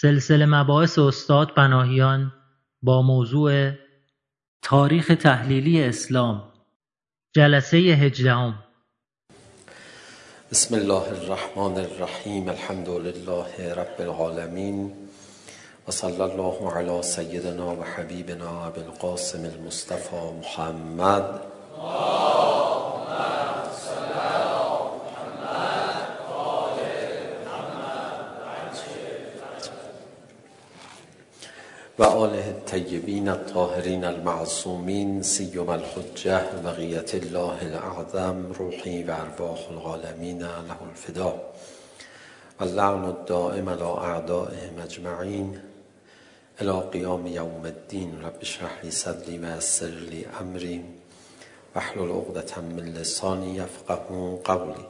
سلسله مباحث استاد بناهیان با موضوع تاریخ تحلیلی اسلام. جلسه هجدهم. بسم الله الرحمن الرحیم. الحمد لله رب العالمین. و صلی الله علی سیدنا و حبیبنا القاسم المصطفى محمد. آه. وآله الطيبين الطاهرين المعصومين سيما الحجة بقية الله الأعظم روحي وأرواح العالمين له الفداء واللعن الدائم على أعدائهم أجمعين إلى قيام يوم الدين رب اشرح لي صدري ويسر لي أمري واحلل عقدة من لساني يفقهوا قولي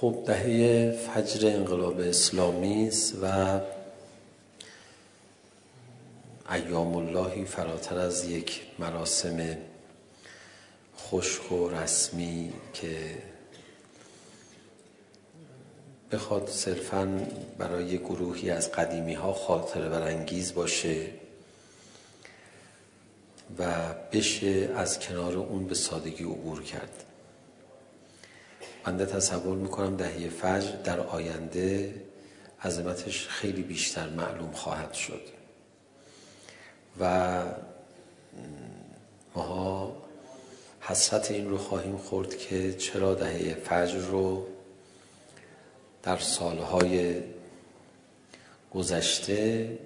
خب دهه فجر انقلاب اسلامی است و ایام اللهی فراتر از یک مراسم خشک و رسمی که بخواد صرفا برای گروهی از قدیمی ها خاطر برانگیز باشه و بشه از کنار اون به سادگی عبور کرد. بنده تصور میکنم دهی فجر در آینده عظمتش خیلی بیشتر معلوم خواهد شد و ماها حسرت این رو خواهیم خورد که چرا دهه فجر رو در سالهای گذشته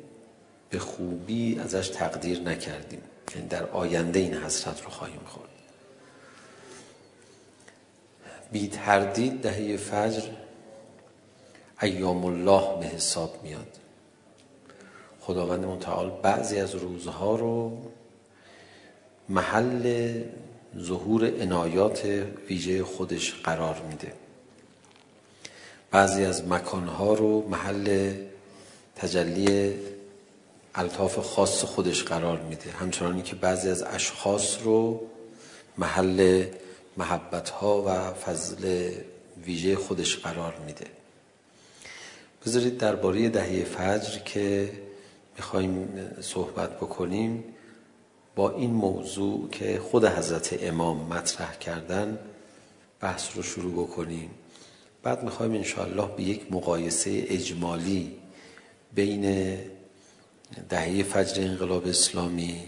به خوبی ازش تقدیر نکردیم یعنی در آینده این حسرت رو خواهیم خورد بی تردید دهه فجر ایام الله به حساب میاد خداوند متعال بعضی از روزها رو محل ظهور عنایات ویژه خودش قرار میده بعضی از مکانها رو محل تجلی الطاف خاص خودش قرار میده همچنانی که بعضی از اشخاص رو محل محبت ها و فضل ویژه خودش قرار میده. بذارید درباره دهه فجر که میخوایم صحبت بکنیم با این موضوع که خود حضرت امام مطرح کردن بحث رو شروع بکنیم. بعد میخوایم انشاءالله به یک مقایسه اجمالی بین دهه فجر انقلاب اسلامی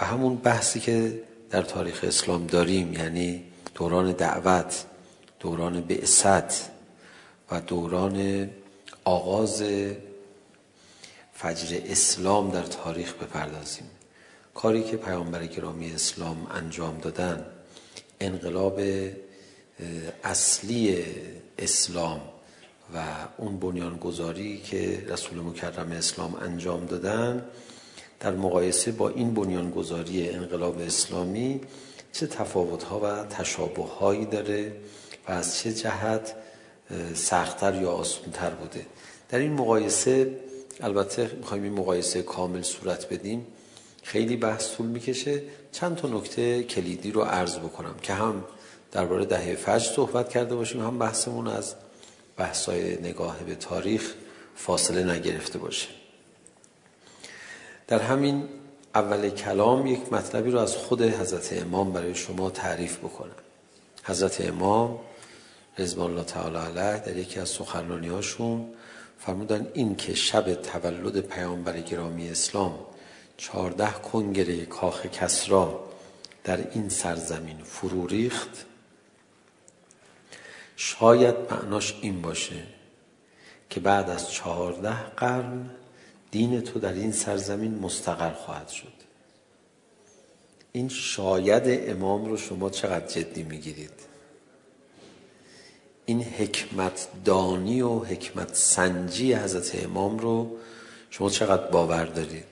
و همون بحثی که در تاریخ اسلام داریم یعنی دوران دعوت دوران بعثت و دوران آغاز فجر اسلام در تاریخ بپردازیم. کاری که پیامبر گرامی اسلام انجام دادن انقلاب اصلی اسلام و اون بنیانگذاری که رسول مکرم اسلام انجام دادن در مقایسه با این بنیانگذاری انقلاب اسلامی چه تفاوت‌ها و تشابه‌هایی داره و از چه جهت سختتر یا آسان‌تر بوده. در این مقایسه البته میخوایم این مقایسه کامل صورت بدیم خیلی بحث طول می‌کشه. چند تا نکته کلیدی رو عرض بکنم که هم درباره دهه فجر صحبت کرده باشیم هم بحثمون از بحث‌های نگاه به تاریخ فاصله نگرفته باشه. در همین اول کلام یک مطلبی رو از خود حضرت امام برای شما تعریف بکنم. حضرت امام رضوان الله تعالی علیه در یکی از سخنرانی‌هاشون فرمودن این که شب تولد پیامبر گرامی اسلام 14 کنگره کاخ کسرا در این سرزمین فرو ریخت. شاید معناش این باشه که بعد از 14 قرن دین تو در این سرزمین مستقر خواهد شد. این شاید امام رو شما چقدر جدی میگیرید. این حکمت دانی و حکمت سنجی حضرت امام رو شما چقدر باور دارید؟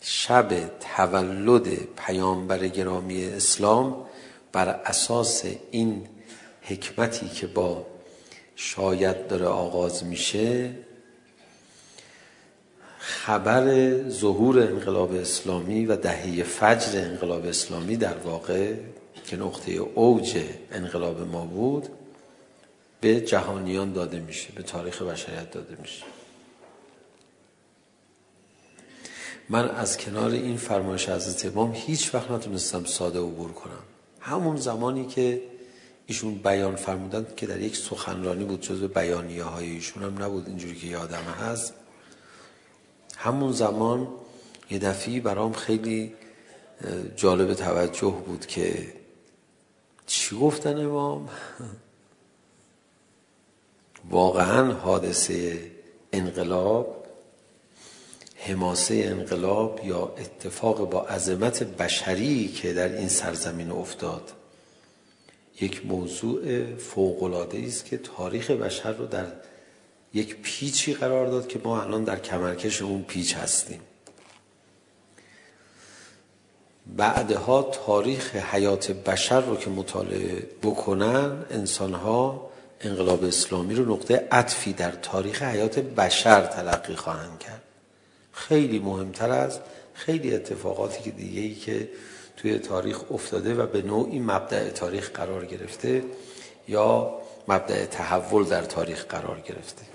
شب تولد پیامبر گرامی اسلام بر اساس این حکمتی که با شاید داره آغاز میشه خبر ظهور انقلاب اسلامی و دهه فجر انقلاب اسلامی در واقع که نقطه اوج انقلاب ما بود به جهانیان داده میشه به تاریخ بشریت داده میشه. من از کنار این فرمایش حضرت امام هیچ وقت نتونستم ساده عبور کنم. همون زمانی که ایشون بیان فرمودن که در یک سخنرانی بود جزو بیانیه های ایشون هم نبود اینجوری که یادم هست. همون زمان یه دفعی برام خیلی جالب توجه بود که چی گفتن امام؟ واقعا حادثه انقلاب حماسه انقلاب یا اتفاق با عظمت بشری که در این سرزمین افتاد یک موضوع فوق العاده است که تاریخ بشر رو در یک پیچی قرار داد که ما الان در کمرکش اون پیچ هستیم. بعدها تاریخ حیات بشر رو که مطالعه بکنن انسان ها انقلاب اسلامی رو نقطه عطفی در تاریخ حیات بشر تلقی خواهند کرد. خیلی مهمتر از خیلی اتفاقاتی که دیگه ای که توی تاریخ افتاده و به نوعی مبدع تاریخ قرار گرفته یا مبدع تحول در تاریخ قرار گرفته.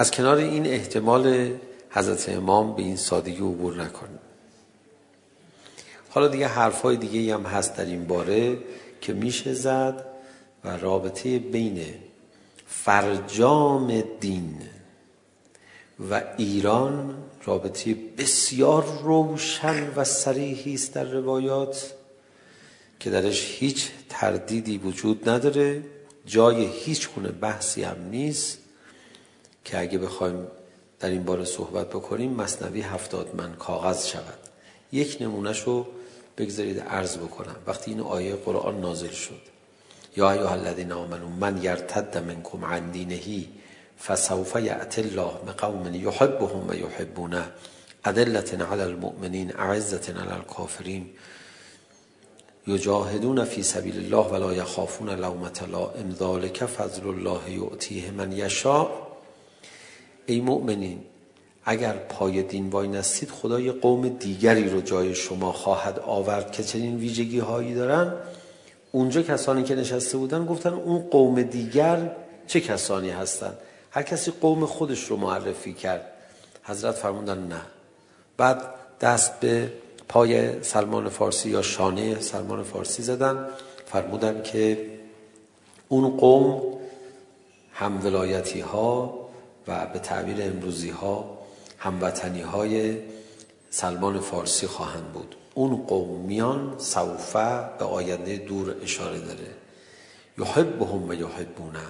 از کنار این احتمال حضرت امام به این سادگی عبور نکنه حالا دیگه حرفای دیگه هم هست در این باره که میشه زد و رابطه بین فرجام دین و ایران رابطه بسیار روشن و صریحی است در روایات که درش هیچ تردیدی وجود نداره. جای هیچ گونه بحثی هم نیست. که اگه بخوایم در این باره صحبت بکنیم مصنوی هفتاد من کاغذ شود. یک نمونه شو بگذارید عرض بکنم. وقتی این آیه قرآن نازل شد. یا ایها الذین آمنوا من یرتد منکم عن دینه فسوف یأتی الله بقوم یحبهم و یحبونه. أدلة على المؤمنین أعزة على الكافرین یجاهدون فی سبیل الله ولا یخافون لومة لائم. ذلك فضل الله یؤتیه من یشاء. ای مؤمنین اگر پای دین وای نستید خدای قوم دیگری رو جای شما خواهد آورد که چنین ویژگی هایی دارن. اونجا کسانی که نشسته بودن گفتن اون قوم دیگر چه کسانی هستن؟ هر کسی قوم خودش رو معرفی کرد. حضرت فرمودن نه. بعد دست به پای سلمان فارسی یا شانه سلمان فارسی زدن. فرمودن که اون قوم هم ولایتی ها و به تعبیر امروزی ها هموطنی های سلمان فارسی خواهند بود. اون قومیان سوفه به آینده دور اشاره داره. یحبهم و یحبونه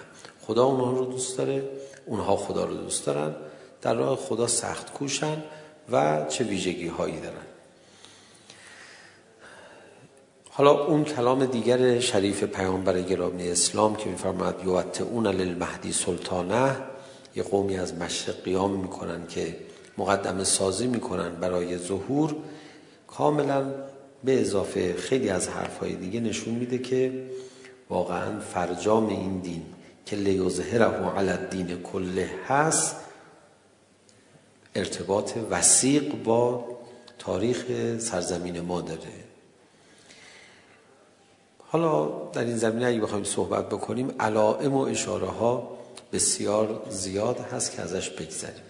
خدا اونها رو دوست داره. اونها خدا رو دوست دارن. در راه خدا سخت کوشن و چه ویژگی هایی دارن. حالا اون کلام دیگر شریف پیامبر گرامی اسلام که میفرماد یوت اون للمهدی سلطانه یه قومی از مشرق قیام میکنن که مقدمه سازی میکنن برای ظهور کاملا به اضافه خیلی از حرفهای دیگه نشون میده که واقعا فرجام این دین که لیظهره علی الدین کله هست ارتباط وسیق با تاریخ سرزمین ما داره. حالا در این زمینه اگه بخوایم صحبت بکنیم علائم و اشاره ها بسیار زیاد هست که ازش بگذریم.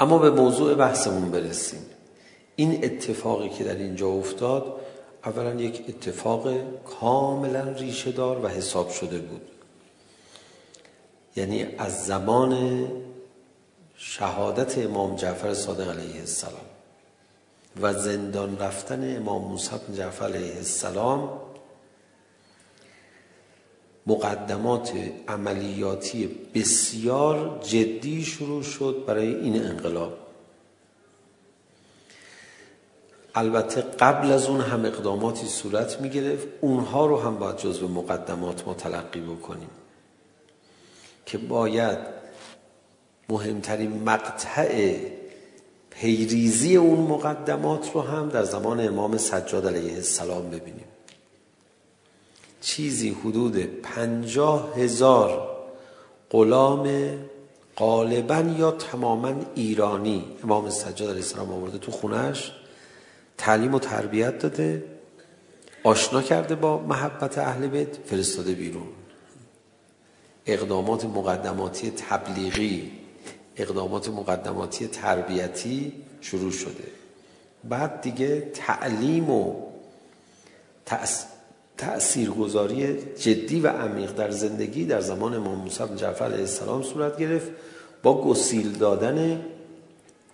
اما به موضوع بحثمون برسیم. این اتفاقی که در اینجا افتاد اولا یک اتفاق کاملا ریشه دار و حساب شده بود. یعنی از زمان شهادت امام جعفر صادق علیه السلام و زندان رفتن امام موسی بن جعفر علیه السلام مقدمات عملیاتی بسیار جدی شروع شد برای این انقلاب. البته قبل از اون هم اقداماتی صورت می گرفت اونها رو هم باید جزو مقدمات ما تلقی بکنیم که باید مهمترین مقطع پیریزی اون مقدمات رو هم در زمان امام سجاد علیه السلام ببینیم. چیزی حدود پنجاه هزار غلام غالبا یا تماما ایرانی. امام سجاد علیه السلام آورده تو خونش تعلیم و تربیت داده. آشنا کرده با محبت اهل بیت. فرستاده بیرون. اقدامات مقدماتی تبلیغی. اقدامات مقدماتی تربیتی شروع شده. بعد دیگه تعلیم و تأس... تاثیرگذاری جدی و عمیق در زندگی در زمان امام موسی بن جعفر علیه السلام صورت گرفت با گسیل دادن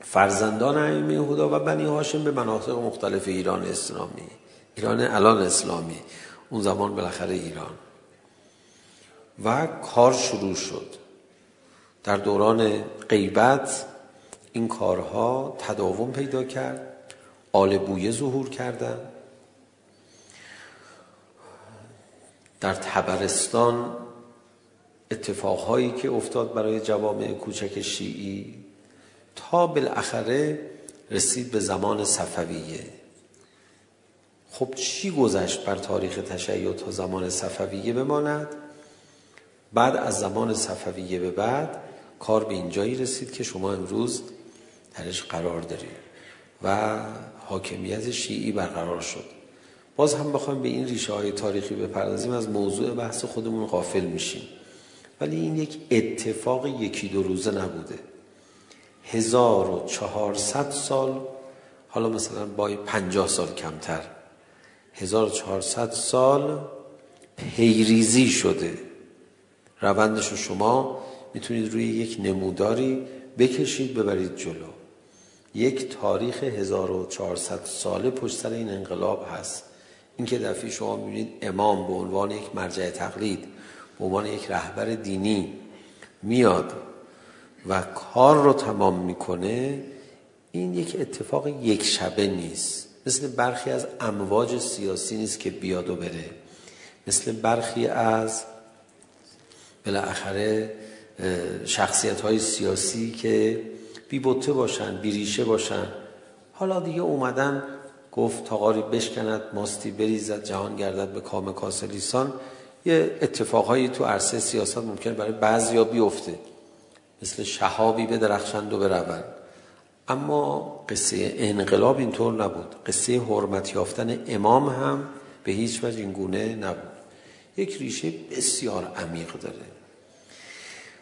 فرزندان ائمه یهودا و بنی هاشم به مناطق مختلف ایران اسلامی ایران الان اسلامی اون زمان بالاخره ایران. و کار شروع شد. در دوران غیبت این کارها تداوم پیدا کرد آل بویه ظهور کردند در تبرستان اتفاقهایی که افتاد برای جوامع کوچک شیعی تا بالاخره رسید به زمان صفویه. خب چی گذشت بر تاریخ تشیع تا زمان صفویه بماند؟ بعد از زمان صفویه به بعد کار به اینجایی رسید که شما امروز درش قرار دارید و حاکمیت شیعی برقرار شد. باز هم بخوایم به این ریشه های تاریخی بپردازیم از موضوع بحث خودمون غافل میشیم. ولی این یک اتفاق یکی دو روزه نبوده. 1400 سال حالا مثلا با 50 سال کمتر. 1400 سال پیریزی شده. روندش رو شما میتونید روی یک نموداری بکشید ببرید جلو. یک تاریخ 1400 ساله پشت سر این انقلاب هست. اینکه دفعه شما میبینید امام به عنوان یک مرجع تقلید به عنوان یک رهبر دینی میاد و کار رو تمام میکنه این یک اتفاق یک شبه نیست. مثل برخی از امواج سیاسی نیست که بیاد و بره. مثل برخی از بالاخره شخصیت های سیاسی که بی بوته باشن بی ریشه باشن. حالا دیگه اومدن گفت تاغاری بشکند ماستی بریزد جهان گردد به کام کاسلیسان. یه اتفاقهایی تو عرصه سیاست ممکن برای بعضیا بیفته. مثل شهابی به درخشند و برون اما قصه انقلاب اینطور نبود. قصه حرمت یافتن امام هم به هیچ وجه این گونه نبود. یک ریشه بسیار عمیق داره.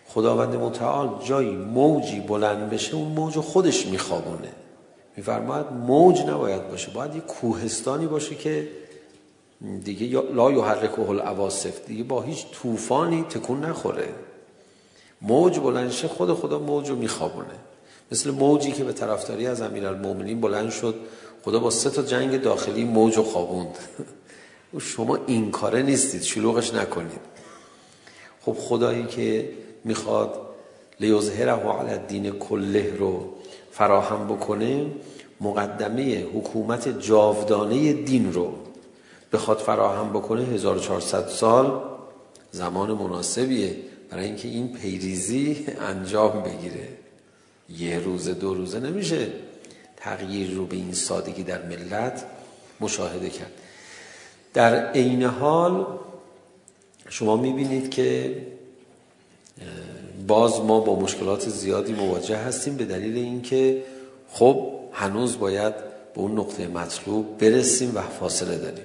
خداوند متعال جایی موجی بلند بشه اون موج خودش میخوابونه. میفرماد موج نباید باشه. باید یه کوهستانی باشه که دیگه لا یحرکه العواصف. دیگه با هیچ طوفانی تکون نخوره. موج بلندشه خود خدا موج رو میخوابونه. مثل موجی که به طرفداری از امیرالمومنین بلند شد خدا با سه تا جنگ داخلی موج رو خوابوند. و شما این کاره نیستید شلوغش نکنید. خب خدایی که میخواد لیظهره علی الدین کله رو فراهم بکنه مقدمه حکومت جاودانه دین رو بخواد فراهم بکنه 1400 سال زمان مناسبیه برای اینکه این پیریزی انجام بگیره. یه روزه دو روزه نمیشه تغییر رو به این سادگی در ملت مشاهده کرد. در عین حال شما میبینید که باز ما با مشکلات زیادی مواجه هستیم به دلیل اینکه خب هنوز باید به اون نقطه مطلوب برسیم و فاصله داریم.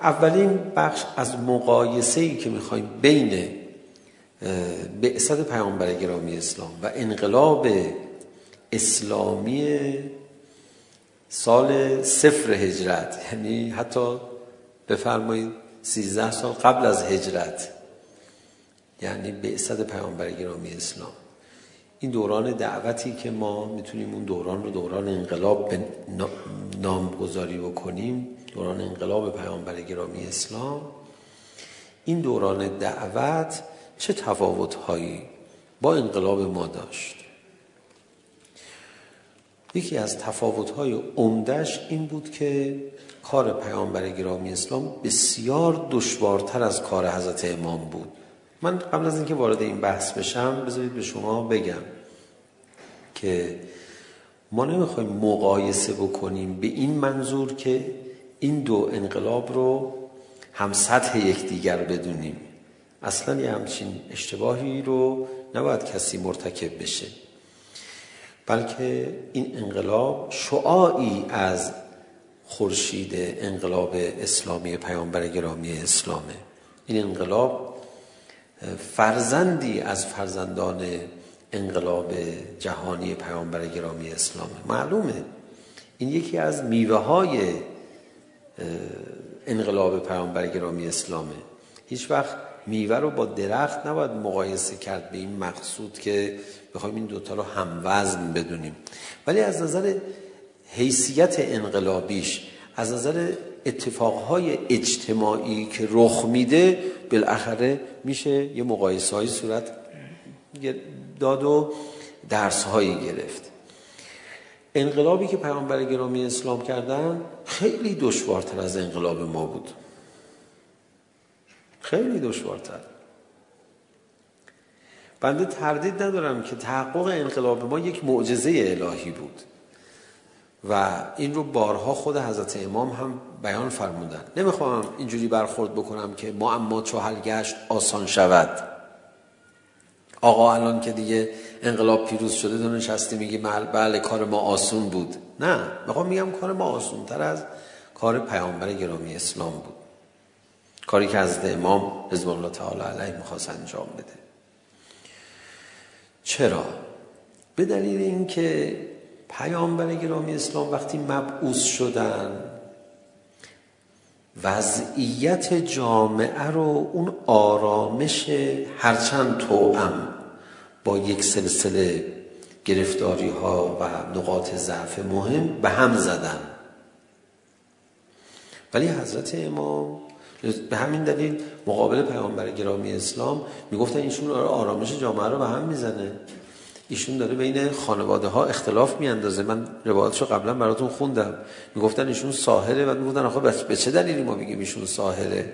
اولین بخش از مقایسه ای که میخوایم بین بعثت پیامبر گرامی اسلام و انقلاب اسلامی سال صفر هجرت یعنی حتی بفرمایید 13 سال قبل از هجرت. یعنی بعثت پیامبر گرامی اسلام. این دوران دعوتی که ما میتونیم اون دوران رو دوران انقلاب به نامگذاری بکنیم دوران انقلاب پیامبر گرامی اسلام این دوران دعوت چه تفاوت هایی با انقلاب ما داشت؟ یکی از تفاوت های عمدش این بود که کار پیامبر گرامی اسلام بسیار دشوارتر از کار حضرت امام بود. من قبل از اینکه وارد این بحث بشم بذارید به شما بگم که ما نمیخوایم مقایسه بکنیم به این منظور که این دو انقلاب رو هم سطح یکدیگر بدونیم. اصلا یه همچین اشتباهی رو نباید کسی مرتکب بشه. بلکه این انقلاب شعاعی از خورشید انقلاب اسلامی پیامبر گرامی اسلامه. این انقلاب فرزندی از فرزندان انقلاب جهانی پیامبر گرامی اسلام. معلومه. این یکی از میوه های انقلاب پیامبر گرامی اسلامه. هیچ وقت میوه رو با درخت نباید مقایسه کرد به این مقصود که بخوایم این دوتا رو هم وزن بدونیم. ولی از نظر حیثیت انقلابیش از نظر اتفاقهای اجتماعی که رخ میده بالاخره میشه یه مقایسه های صورت داد و درس هایی گرفت. انقلابی که پیامبر گرامی اسلام کردن خیلی دشوارتر از انقلاب ما بود. خیلی دشوارتر. بنده تردید ندارم که تحقق انقلاب ما یک معجزه الهی بود. و این رو بارها خود حضرت امام هم بیان فرمودن. نمیخوام اینجوری برخورد بکنم که ما اما چو حل گشت آسان شود. آقا الان که دیگه انقلاب پیروز شده تو نشستی میگی بله, بله کار ما آسون بود. نه میخوام میگم کار ما آسون تر از کار پیامبر گرامی اسلام بود. کاری که حضرت امام رضوان الله تعالی علیه میخواست انجام بده. چرا؟ به دلیل اینکه پیامبر گرامی اسلام وقتی مبعوث شدن وضعیت جامعه رو اون آرامش هرچند توأم با یک سلسله گرفتاری ها و نقاط ضعف مهم به هم زدن. ولی حضرت امام به همین دلیل مقابل پیامبر گرامی اسلام میگفتن ایشون آرامش جامعه رو به هم میزنه. ایشون داره بین خانواده ها اختلاف میاندازه. من روایتشو قبلا براتون خوندم. میگفتن ایشون ساحره و میگفتن آخه بس به چه دلیلی ما بگیم ایشون ساحره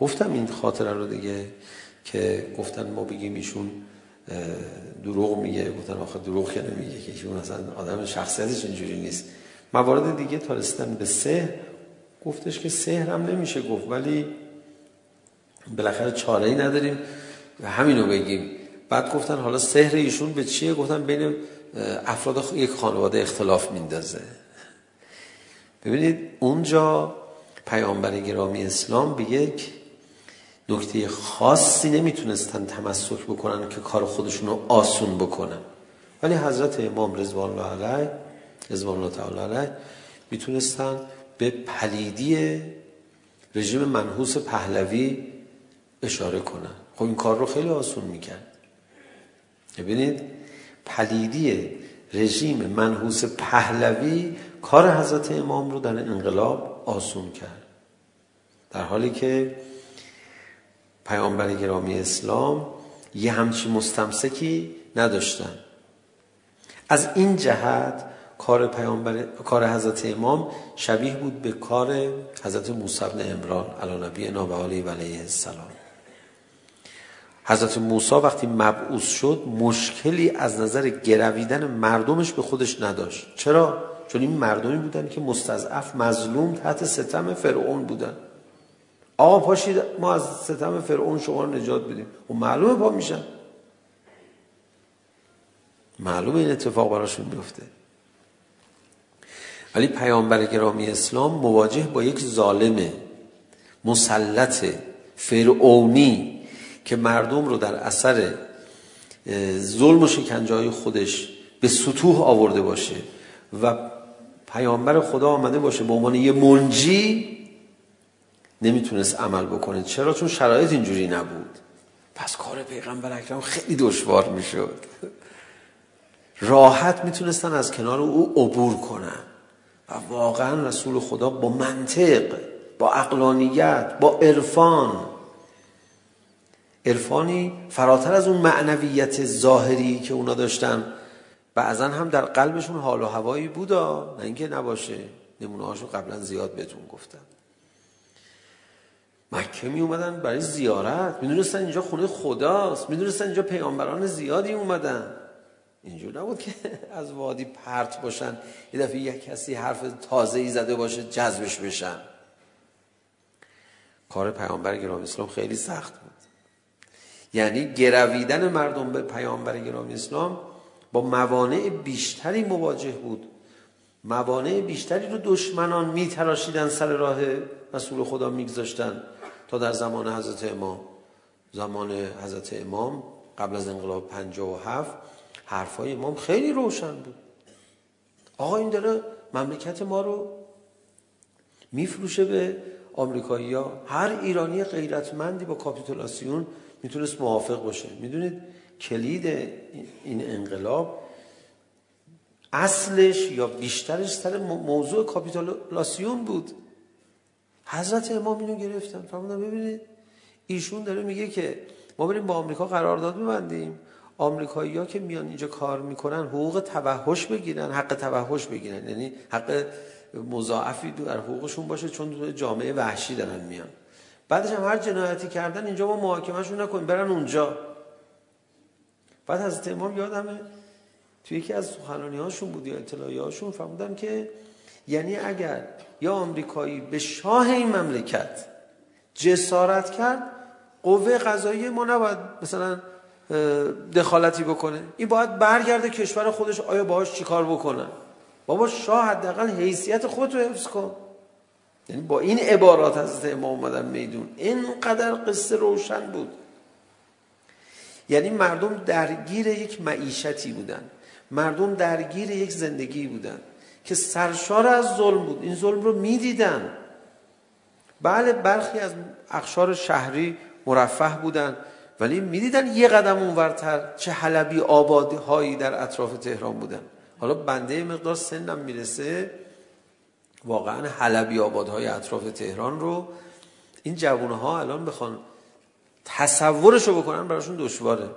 گفتم این خاطره رو دیگه که گفتن ما بگیم ایشون دروغ میگه. گفتن آخه دروغ که نمیگه که ایشون اصلا آدم شخصیتش اینجوری نیست. موارد دیگه تا رسیدن به سحر. گفتش که سحر هم نمیشه گفت. ولی بالاخره چاره ای نداریم. و همینو بگیم. بعد گفتن حالا سحر ایشون به چیه؟ گفتن بین افراد یک خانواده اختلاف میندازه. ببینید اونجا پیامبر گرامی اسلام به یک نکته خاصی نمیتونستن تمسک بکنن که کار خودشون رو آسون بکنن. ولی حضرت امام رضوان الله علیه رضوان الله تعالی علیه میتونستن به پلیدی رژیم منحوس پهلوی اشاره کنن. خب این کار رو خیلی آسون میکن ببینید پلیدی رژیم منحوس پهلوی کار حضرت امام رو در انقلاب آسون کرد. در حالی که پیامبر گرامی اسلام یه همچی مستمسکی نداشتن. از این جهت کار پیامبر کار حضرت امام شبیه بود به کار حضرت موسی بن عمران علی نبی و علیه السلام. حضرت موسی وقتی مبعوث شد مشکلی از نظر گرویدن مردمش به خودش نداشت. چرا؟ چون این مردمی بودن که مستضعف مظلوم تحت ستم فرعون بودن. آقا پاشید ما از ستم فرعون شما رو نجات بدیم. و معلومه پا میشن. معلومه این اتفاق براشون بیفته ولی پیامبر گرامی اسلام مواجه با یک ظالمه مسلط فرعونی که مردم رو در اثر ظلم و شکنجه های خودش به سطوح آورده باشه و پیامبر خدا آمده باشه به با عنوان یه منجی نمیتونست عمل بکنه. چرا؟ چون شرایط اینجوری نبود. پس کار پیغمبر اکرم خیلی دشوار میشد. راحت میتونستن از کنار او عبور کنن. و واقعا رسول خدا با منطق با عقلانیت با عرفان عرفانی فراتر از اون معنویت ظاهری که اونا داشتن. بعضا هم در قلبشون حال و هوایی بودا نه اینکه نباشه. نمونه هاشو قبلا زیاد بهتون گفتم. مکه می اومدن برای زیارت. میدونستن اینجا خونه خداست. میدونستن اینجا پیامبران زیادی اومدن. اینجور نبود که از وادی پرت باشن یه دفعه یک کسی حرف تازه ای زده باشه جذبش بشن. کار پیامبر گرامی اسلام خیلی سخت بود. یعنی گرویدن مردم به پیامبر گرامی اسلام با موانع بیشتری مواجه بود. موانع بیشتری رو دشمنان می تراشیدن سر راه رسول خدا میگذاشتن تا در زمان حضرت امام. زمان حضرت امام قبل از انقلاب 57 حرفای امام خیلی روشن بود. آقا این داره مملکت ما رو میفروشه به آمریکایی‌ها. هر ایرانی غیرتمندی با کاپیتولاسیون میتونست موافق باشه. میدونید کلید این انقلاب اصلش یا بیشترش سر موضوع کاپیتالاسیون بود. حضرت امام اینو گرفتن. فرمودن ببینید. ایشون داره میگه که ما بریم با آمریکا قرارداد ببندیم. آمریکایی‌ها که میان اینجا کار میکنن حقوق توحش بگیرن حق توحش بگیرن. یعنی حق مضاعفی در حقوقشون باشه چون جامعه وحشی دارن میان. بعدش هم هر جنایتی کردن اینجا ما محاکمهشون نکنیم برن اونجا بعد حضرت امام یادمه توی یکی از سخنانی هاشون بود یا اطلاعی هاشون فرمودن که یعنی اگر یا آمریکایی به شاه این مملکت جسارت کرد قوه قضایی ما نباید مثلا دخالتی بکنه این باید برگرده کشور خودش آیا باهاش چیکار بکنه بابا شاه حداقل حیثیت خودت رو حفظ کن یعنی با این عبارات حضرت امام اومدن میدون اینقدر قصه روشن بود یعنی مردم درگیر یک معیشتی بودن مردم درگیر یک زندگی بودن که سرشار از ظلم بود این ظلم رو میدیدن بله برخی از اخشار شهری مرفه بودن ولی میدیدن یه قدم اونورتر چه حلبی آبادی هایی در اطراف تهران بودن حالا بنده مقدار سنم میرسه واقعا حلبی آبادهای اطراف تهران رو این جوانه ها الان بخوان تصورش رو بکنن براشون دشواره.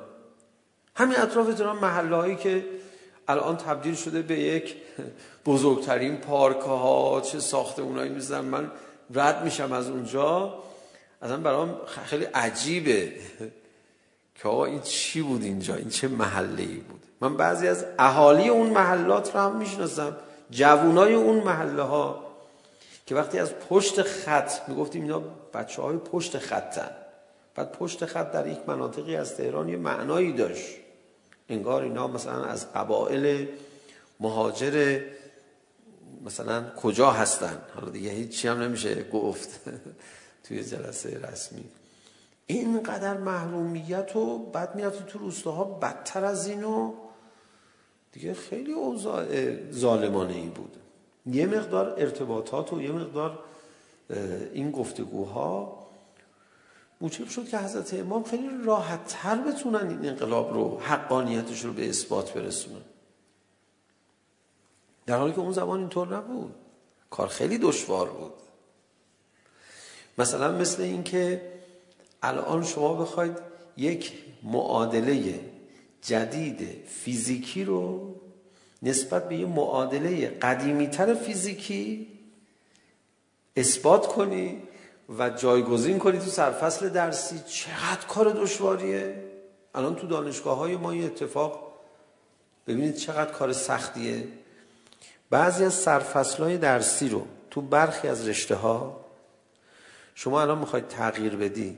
همین اطراف تهران محله هایی که الان تبدیل شده به یک بزرگترین پارک ها چه ساخته اونایی میزن من رد میشم از اونجا. اصلا برام خیلی عجیبه که آقا این چی بود اینجا؟ این چه محله ای بود؟ من بعضی از اهالی اون محلات رو هم میشناسم. جوونای اون محله ها که وقتی از پشت خط میگفتیم اینا بچه های پشت خطن. بعد پشت خط در یک مناطقی از تهران یه معنایی داشت. انگار اینا مثلا از قبائل مهاجر مثلا کجا هستن؟ حالا دیگه هیچی هم نمیشه گفت توی جلسه رسمی. اینقدر محرومیت و بعد میرفتی تو روستاها بدتر از اینو. دیگه خیلی اوضاع ظالمانه ای بود. یه مقدار ارتباطات و یه مقدار این گفتگوها موجب شد که حضرت امام خیلی راحت تر بتونن این انقلاب رو حقانیتش رو به اثبات برسونن. در حالی که اون زمان اینطور نبود. کار خیلی دشوار بود. مثلا مثل این که الان شما بخواید یک معادله جدید فیزیکی رو نسبت به یه معادله قدیمی تر فیزیکی اثبات کنی و جایگزین کنی تو سرفصل درسی. چقدر کار دشواریه. الان تو دانشگاه های ما یه اتفاق ببینید چقدر کار سختیه. بعضی از سرفصل های درسی رو تو برخی از رشته ها شما الان میخواید تغییر بدی.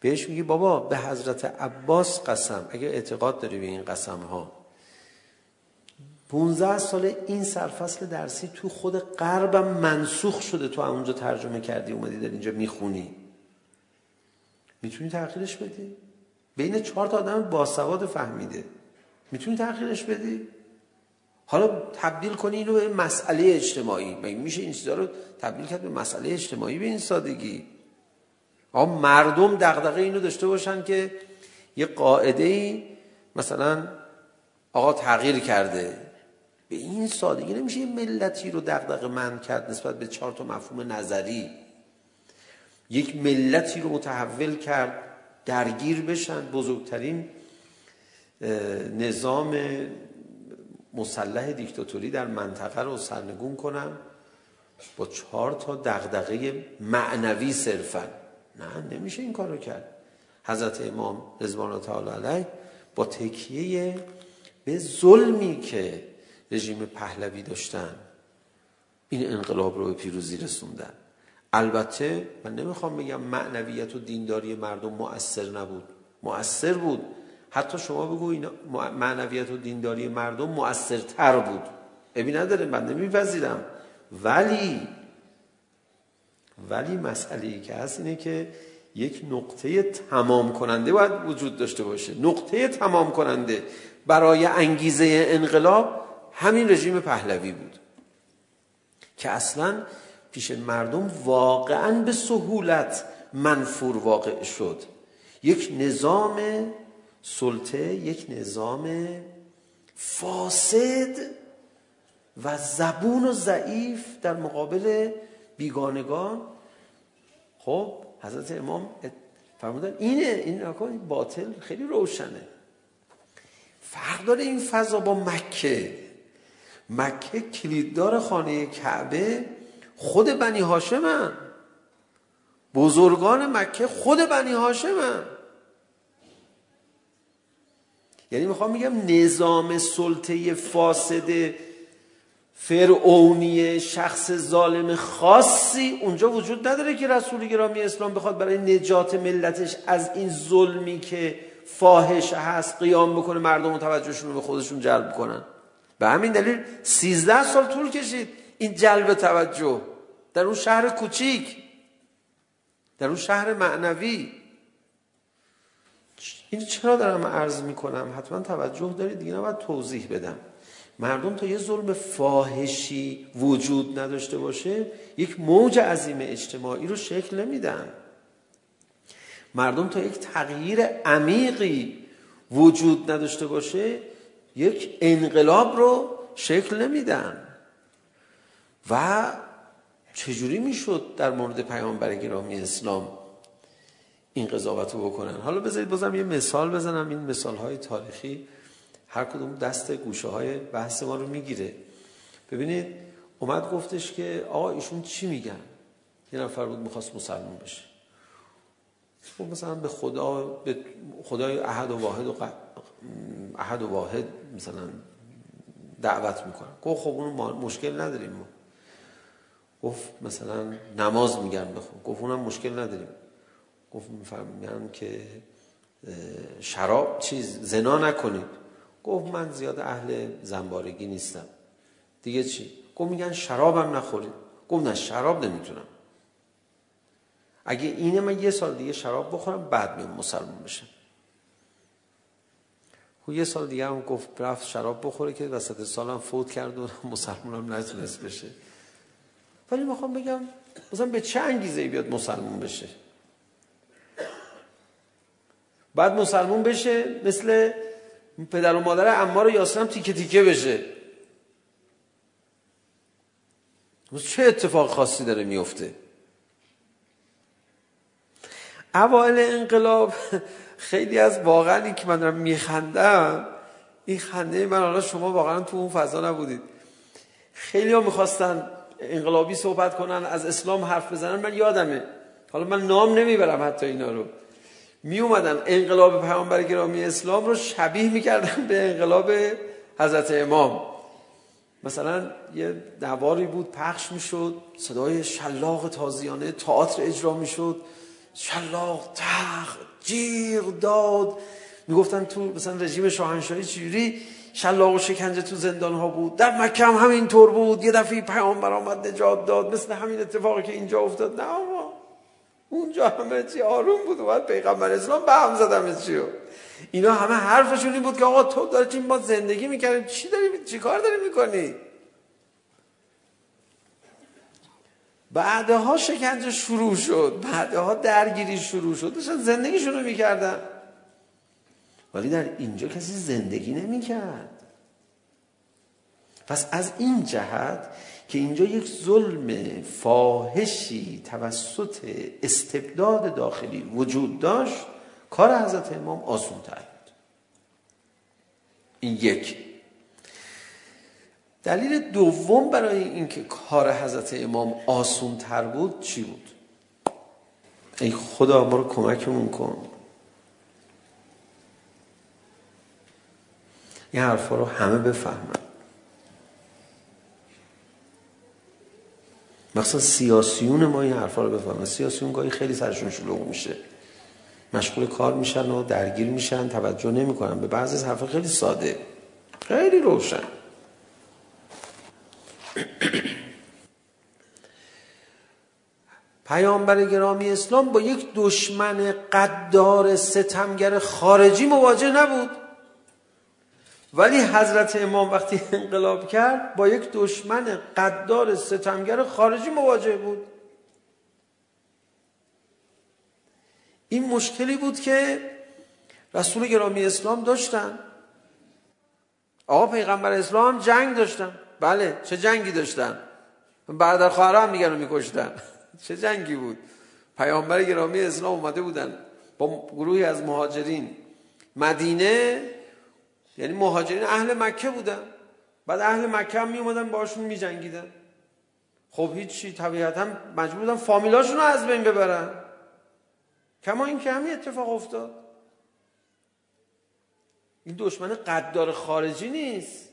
بهش میگی بابا به حضرت عباس قسم اگه اعتقاد داری به این قسم ها 15 سال این سرفصل درسی تو خود غربم منسوخ شده تو اونجا ترجمه کردی اومدی در اینجا میخونی. میتونی تغییرش بدی؟ بین چهار تا آدم باسواد فهمیده. میتونی تغییرش بدی؟ حالا تبدیل کنی اینو به مسئله اجتماعی. مگه میشه این چیزا رو تبدیل کرد به مسئله اجتماعی به این سادگی؟ آن مردم دغدغه اینو داشته باشن که یه قاعده ای مثلا آقا تغییر کرده به این سادگی نمیشه یه ملتی رو دغدغه من کرد نسبت به چهار تا مفهوم نظری یک ملتی رو متحول کرد درگیر بشن بزرگترین نظام مسلح دیکتاتوری در منطقه رو سرنگون کنم با چهار تا دغدغه معنوی صرفاً نه نمیشه این کارو کرد حضرت امام رضوان الله تعالی علیه با تکیه به ظلمی که رژیم پهلوی داشتن این انقلاب رو به پیروزی رسوندن البته من نمیخوام بگم معنویت و دینداری مردم مؤثر نبود مؤثر بود حتی شما بگو این معنویت و دینداری مردم مؤثرتر بود ابی نداره من نمیپذیرم ولی ولی مسئله ای که هست اینه که یک نقطه تمام کننده باید وجود داشته باشه. نقطه تمام کننده برای انگیزه انقلاب همین رژیم پهلوی بود. که اصلا پیش مردم واقعا به سهولت منفور واقع شد. یک نظام سلطه یک نظام فاسد و زبون و ضعیف در مقابل بیگانگان خب حضرت امام فرمودن اینه این نکن باطل خیلی روشنه. فرق داره این فضا با مکه. مکه کلیددار خانه کعبه خود بنی هاشمن بزرگان مکه خود بنی هاشمن یعنی میخوام میگم نظام سلطه فاسد فرعونی شخص ظالم خاصی. اونجا وجود نداره که رسول گرامی اسلام بخواد برای نجات ملتش از این ظلمی که فاحش هست قیام بکنه مردم و توجهشون رو به خودشون جلب کنن به همین دلیل 13 سال طول کشید این جلب توجه. در اون شهر کوچیک. در اون شهر معنوی. این چرا دارم عرض میکنم؟ حتما توجه دارید دیگه نباید توضیح بدم. مردم تا یه ظلم فاحشی وجود نداشته باشه یک موج عظیم اجتماعی رو شکل نمیدن. مردم تا یک تغییر عمیقی وجود نداشته باشه یک انقلاب رو شکل نمیدن. و چجوری میشد در مورد پیامبر گرامی اسلام این قضاوت رو بکنن؟ حالا بذارید بازم یه مثال بزنم این مثال های تاریخی. هر کدوم دست گوشه های بحث ما رو میگیره. ببینید اومد گفتش که آقا ایشون چی میگن؟ یه نفر بود میخواست مسلمان بشه. خب مثلا به خدا به خدای احد و واحد و ق... احد و واحد مثلا دعوت میکنن گفت خب اونو ما مشکل نداریم ما. گفت مثلا نماز میگن بخون. گفت اونم مشکل نداریم. گفت میفهمم که شراب چیز زنا نکنید. گفت من زیاد اهل زنبارگی نیستم. دیگه چی؟ گفت میگن شرابم نخورید. گفت نه شراب نمیتونم. اگه اینه من یه سال دیگه شراب بخورم بعد میام مسلمان بشم. خب یه سال دیگه هم گفت رفت شراب بخوره که وسط سالم فوت کرد و مسلمان هم نتونست بشه. ولی میخوام بگم مثلا به چه انگیزه ای بیاد مسلمان بشه؟ بعد مسلمان بشه مثل پدر و مادر عمار یاسرم تیکه تیکه بشه. چه اتفاق خاصی داره میفته؟ اوائل انقلاب خیلی از واقعا این که من دارم میخندم این خنده من حالا شما واقعا تو اون فضا نبودید. خیلی ها میخواستن انقلابی صحبت کنن از اسلام حرف بزنن من یادمه. حالا من نام نمیبرم حتی اینا رو. می اومدن انقلاب پیامبر گرامی اسلام رو شبیه میکردن به انقلاب حضرت امام. مثلا یه نواری بود پخش میشد صدای شلاق تازیانه تئاتر اجرا میشد. شلاق تخ جیغ داد. میگفتن تو مثلا رژیم شاهنشاهی چجوری؟ شلاق و شکنجه تو زندان ها بود. در مکه هم همین طور بود. یه دفعه پیامبر آمد نجات داد. مثل همین اتفاقی که اینجا افتاد. نه اونجا همه چی آروم بود و پیغمبر اسلام به هم زدم همه چی اینا همه حرفشون این بود که آقا تو داری چی ما زندگی میکردیم چی داری چی کار داری میکنی؟ بعدها شکنجه شروع شد. بعدها درگیری شروع شد. داشتن زندگیشون رو میکردن. ولی در اینجا کسی زندگی نمیکرد. پس از این جهت که اینجا یک ظلم فاحشی توسط استبداد داخلی وجود داشت کار حضرت امام آسون تر بود این یک دلیل دوم برای اینکه کار حضرت امام آسون تر بود چی بود ای خدا ما رو کمکمون کن این حرفا رو همه بفهمن مثلا سیاسیون ما این حرفا رو بفهمن سیاسیون گاهی خیلی سرشون شلوغ میشه مشغول کار میشن و درگیر میشن توجه نمیکنن به بعضی از حرفا خیلی ساده خیلی روشن پیامبر گرامی اسلام با یک دشمن قدار ستمگر خارجی مواجه نبود ولی حضرت امام وقتی انقلاب کرد با یک دشمن قدار ستمگر خارجی مواجه بود. این مشکلی بود که رسول گرامی اسلام داشتن. آقا پیغمبر اسلام جنگ داشتن. بله چه جنگی داشتن؟ برادر هم میگن و میکشتن. چه جنگی بود؟ پیامبر گرامی اسلام اومده بودن. با گروهی از مهاجرین. مدینه یعنی مهاجرین اهل مکه بودن. بعد اهل مکه هم می اومدن باشون می جنگیدن خب هیچی طبیعتا مجبور بودن فامیلاشون رو از بین ببرن. کما این که همین اتفاق افتاد. این دشمن قدار خارجی نیست.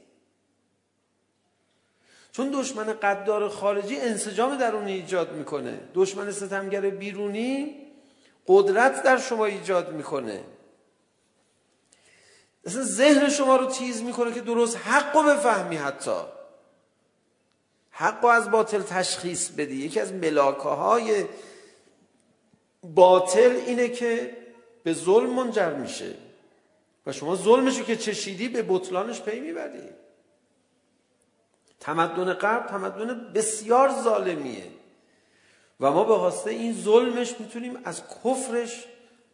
چون دشمن قدار خارجی انسجام درونی ایجاد میکنه. دشمن ستمگر بیرونی قدرت در شما ایجاد میکنه. اصلا ذهن شما رو تیز میکنه که درست حق رو بفهمی حتی. حق رو از باطل تشخیص بدی. یکی از ملاکه های باطل اینه که به ظلم منجر میشه. و شما ظلمشو که چشیدی به بطلانش پی میبری. تمدن غرب تمدن بسیار ظالمیه. و ما به واسطه این ظلمش میتونیم از کفرش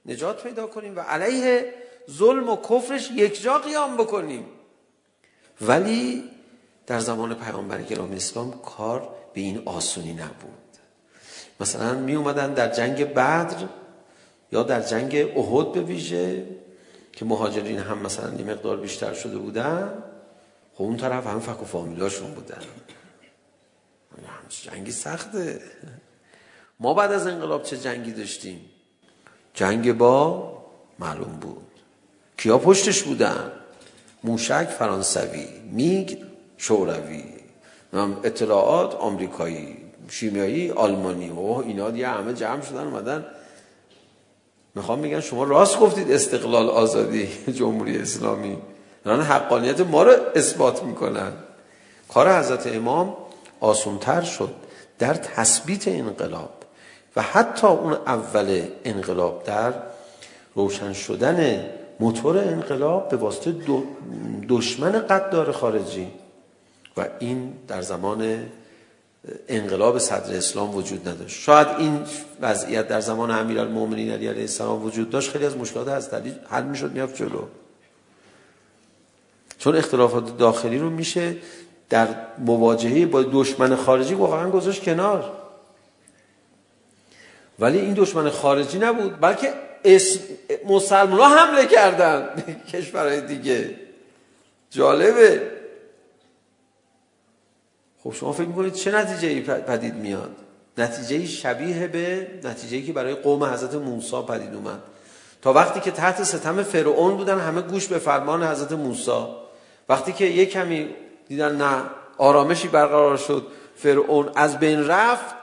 نجات پیدا کنیم. و علیه ظلم و کفرش یک جا قیام بکنیم ولی در زمان پیامبر گرامی اسلام کار به این آسونی نبود مثلا می اومدن در جنگ بدر یا در جنگ احد به ویژه که مهاجرین هم مثلا یه مقدار بیشتر شده بودن خب اون طرف هم فک و فامیلاشون بودن جنگی سخته ما بعد از انقلاب چه جنگی داشتیم جنگ با معلوم بود کیا پشتش بودن موشک فرانسوی میگ شوروی. اطلاعات آمریکایی شیمیایی آلمانی. و اینا دیگه همه جمع شدن اومدن. میخوام بگم شما راست گفتید استقلال آزادی جمهوری اسلامی. دارن حقانیت ما رو اثبات میکنن. کار حضرت امام آسونتر شد در تثبیت انقلاب. و حتی اون اول انقلاب در روشن شدن موتور انقلاب به واسطه دشمن قدار خارجی. و این در زمان انقلاب صدر اسلام وجود نداشت. شاید این وضعیت در زمان امیرالمومنین علی علیه السلام وجود داشت خیلی از مشکلات از حل میشد میافت جلو. چون اختلافات داخلی رو میشه در مواجهه با دشمن خارجی واقعا گذاشت کنار. ولی این دشمن خارجی نبود بلکه اسم مسلمان ها حمله کردن کشورهای دیگه جالبه خب شما فکر میکنید چه نتیجه ای پدید میاد نتیجه ای شبیه به نتیجه ای که برای قوم حضرت موسی پدید اومد تا وقتی که تحت ستم فرعون بودن همه گوش به فرمان حضرت موسی وقتی که یک کمی دیدن نه آرامشی برقرار شد فرعون از بین رفت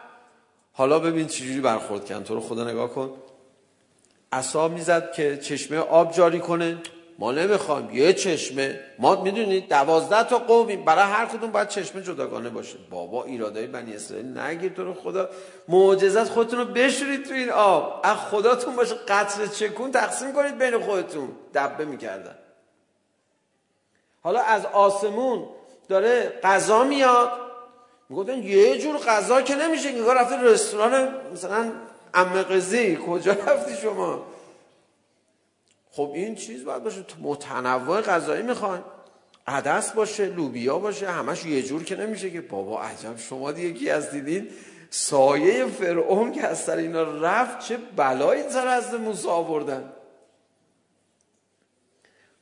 حالا ببین چجوری برخورد کردن تو رو خدا نگاه کن عصا میزد که چشمه آب جاری کنه. ما نمیخوایم یه چشمه. ما میدونید دوازده تا قومی برای هر کدوم باید چشمه جداگانه باشه. بابا ایرادای بنی اسرائیل نگیر تو رو خدا. معجزت خودتون رو بشورید تو این آب. از خداتون باشه قطر چکون تقسیم کنید بین خودتون. دبه میکردن. حالا از آسمون داره غذا میاد. میگفتن یه جور غذا که نمیشه نگاه رفته رستوران مثلا عمه قزی کجا رفتی شما؟ خب این چیز باید باشه. متنوع غذایی میخوان عدس باشه لوبیا باشه همش یه جور که نمیشه که. بابا عجب شما دیگه کی از دیدین سایه فرعون که از سر اینا رفت چه بلایی سر از موسی آوردن.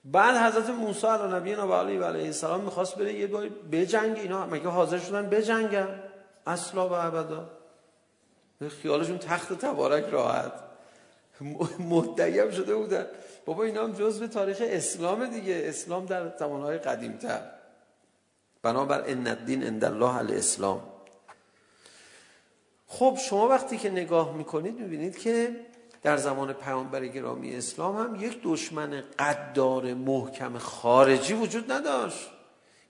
بعد حضرت موسی علیه نبینا و علی و علیه السلام میخواست بره یه بار بجنگ اینا مگه حاضر شدن بجنگن؟ اصلا و ابدا. خیالشون تخت تبارک راحت مدعیم شده بودن بابا اینا هم جزء تاریخ اسلام دیگه اسلام در زمانهای قدیمتر بنابر ان الدین عند الله الاسلام خب شما وقتی که نگاه میکنید میبینید که در زمان پیامبر گرامی اسلام هم یک دشمن قدار محکم خارجی وجود نداشت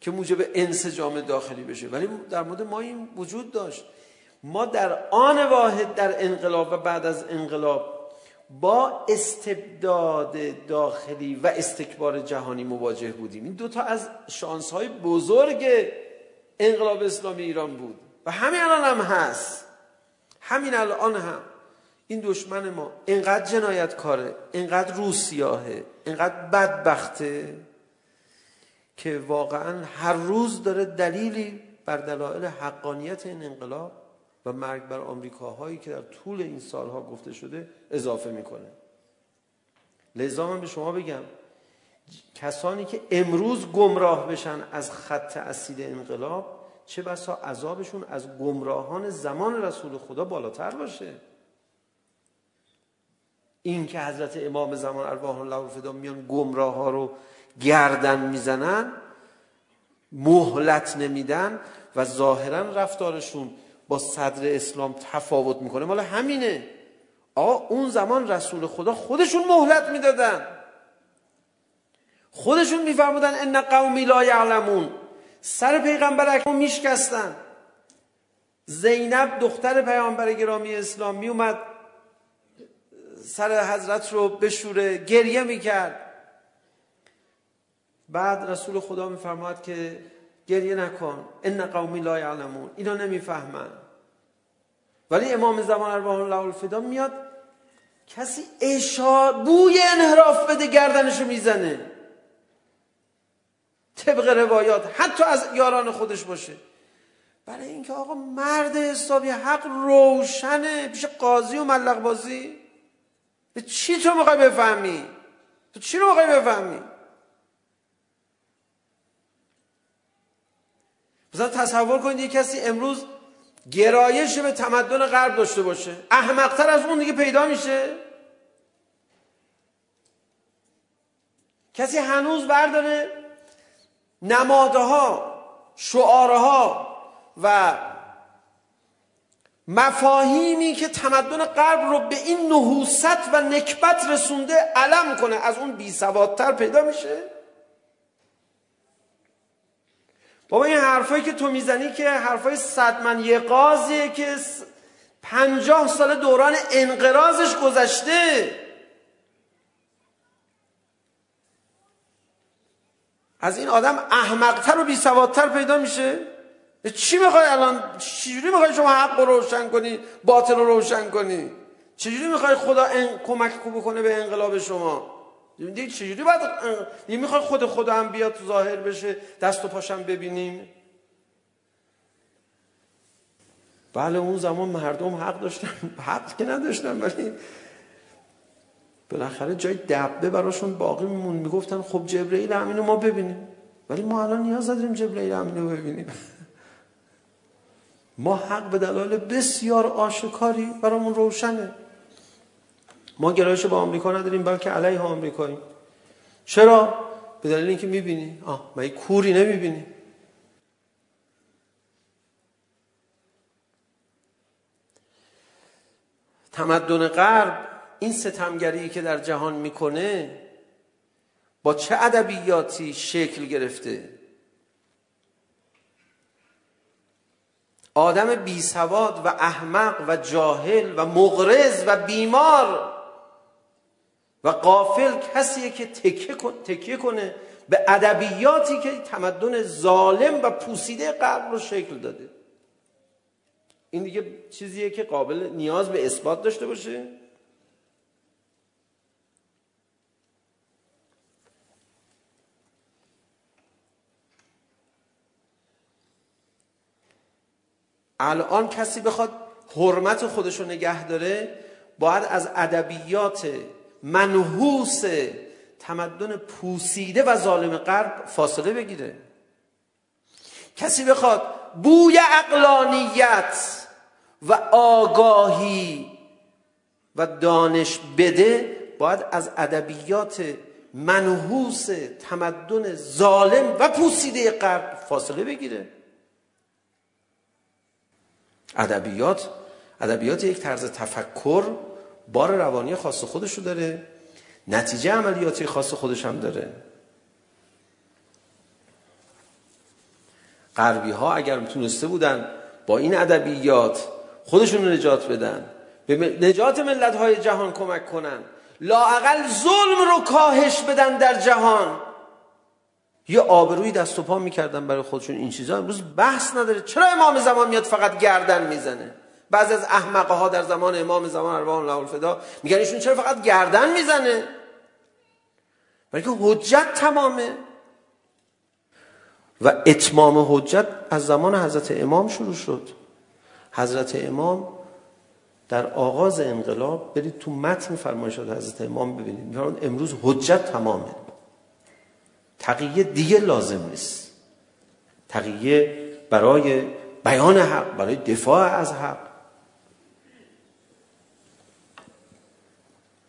که موجب انسجام داخلی بشه ولی در مورد ما این وجود داشت ما در آن واحد در انقلاب و بعد از انقلاب با استبداد داخلی و استکبار جهانی مواجه بودیم. این دو تا از شانس های بزرگ انقلاب اسلامی ایران بود. و همین الان هم هست. همین الان هم. این دشمن ما اینقدر جنایت کاره اینقدر روسیاهه اینقدر بدبخته که واقعا هر روز داره دلیلی بر دلایل حقانیت این انقلاب و مرگ بر آمریکاهایی که در طول این سالها گفته شده اضافه میکنه لذا من به شما بگم کسانی که امروز گمراه بشن از خط اسید انقلاب چه بسا عذابشون از گمراهان زمان رسول خدا بالاتر باشه این که حضرت امام زمان ارواح الله فدا میان گمراه ها رو گردن میزنن مهلت نمیدن و ظاهرا رفتارشون با صدر اسلام تفاوت میکنه. مال همینه. آقا اون زمان رسول خدا خودشون مهلت میدادن. خودشون میفرمودن ان قومی لا یعلمون سر پیغمبر اکرم میشکستن. زینب دختر پیامبر گرامی اسلام می اومد سر حضرت رو بشوره گریه میکرد. بعد رسول خدا میفرماد که گریه نکن ان قومی لا یعلمون اینا نمیفهمن ولی امام زمان ارواح الله الفدا میاد کسی اشار بوی انحراف بده گردنشو میزنه طبق روایات حتی از یاران خودش باشه برای اینکه آقا مرد حسابی حق روشنه پیش قاضی و ملق بازی به چی تو میخوای بفهمی تو چی رو میخوای بفهمی مثلا تصور کنید یک کسی امروز گرایش به تمدن غرب داشته باشه احمقتر از اون دیگه پیدا میشه. کسی هنوز برداره نماده ها شعاره ها و مفاهیمی که تمدن غرب رو به این نحوست و نکبت رسونده علم کنه از اون بی سوادتر پیدا میشه؟ بابا این حرفایی که تو میزنی که حرفای صدمن قاضیه که پنجاه سال دوران انقراضش گذشته. از این آدم احمقتر و بیسوادتر پیدا میشه. چی میخوای الان؟ چجوری میخوای شما حق رو روشن کنی باطل رو روشن کنی؟ چجوری میخوای خدا ان... کمک کو بکنه به انقلاب شما؟ دیدید چجوری؟ باید دیگه میخوای خود خدا هم بیاد ظاهر بشه دست و پاشم ببینیم. بله اون زمان مردم حق داشتن. حق که نداشتن ولی بالاخره جای دبه براشون باقی میمون. میگفتن خب جبرئیل امینو ما ببینیم. ولی ما الان نیاز داریم جبرئیل امینو ببینیم. ما حق به دلایل بسیار آشکاری برامون روشنه. ما گرایش با آمریکا نداریم بلکه علیه آمریکاییم چرا؟ به دلیل اینکه می‌بینی. آه مگه کوری نمی‌بینی. تمدن غرب این ستمگری که در جهان میکنه با چه ادبیاتی شکل گرفته؟ آدم بی سواد و احمق و جاهل و مغرض و بیمار و قافل کسیه که تکیه تکیه کنه به ادبیاتی که تمدن ظالم و پوسیده قبل رو شکل داده. این دیگه چیزیه که قابل نیاز به اثبات داشته باشه. الان کسی بخواد حرمت خودش رو نگه داره باید از ادبیات منحوس تمدن پوسیده و ظالم غرب فاصله بگیره. کسی بخواد بوی اقلانیت و آگاهی و دانش بده باید از ادبیات منحوس تمدن ظالم و پوسیده غرب فاصله بگیره. ادبیات ادبیات یک طرز تفکر بار روانی خاص خودشو داره نتیجه عملیاتی خاص خودش هم داره غربی ها اگر میتونسته بودن با این ادبیات خودشون رو نجات بدن به نجات ملت های جهان کمک کنن لاعقل ظلم رو کاهش بدن در جهان یه آبروی دست و پا میکردن برای خودشون این چیزا امروز بحث نداره چرا امام زمان میاد فقط گردن میزنه بعضی از احمقه ها در زمان امام زمان ارواح الله الفدا میگن ایشون چرا فقط گردن میزنه؟ بلکه حجت تمامه. و اتمام حجت از زمان حضرت امام شروع شد. حضرت امام در آغاز انقلاب برید تو متن فرمایشات حضرت امام ببینید. میفرمایند امروز حجت تمامه. تقیه دیگه لازم نیست. تقیه برای بیان حق برای دفاع از حق.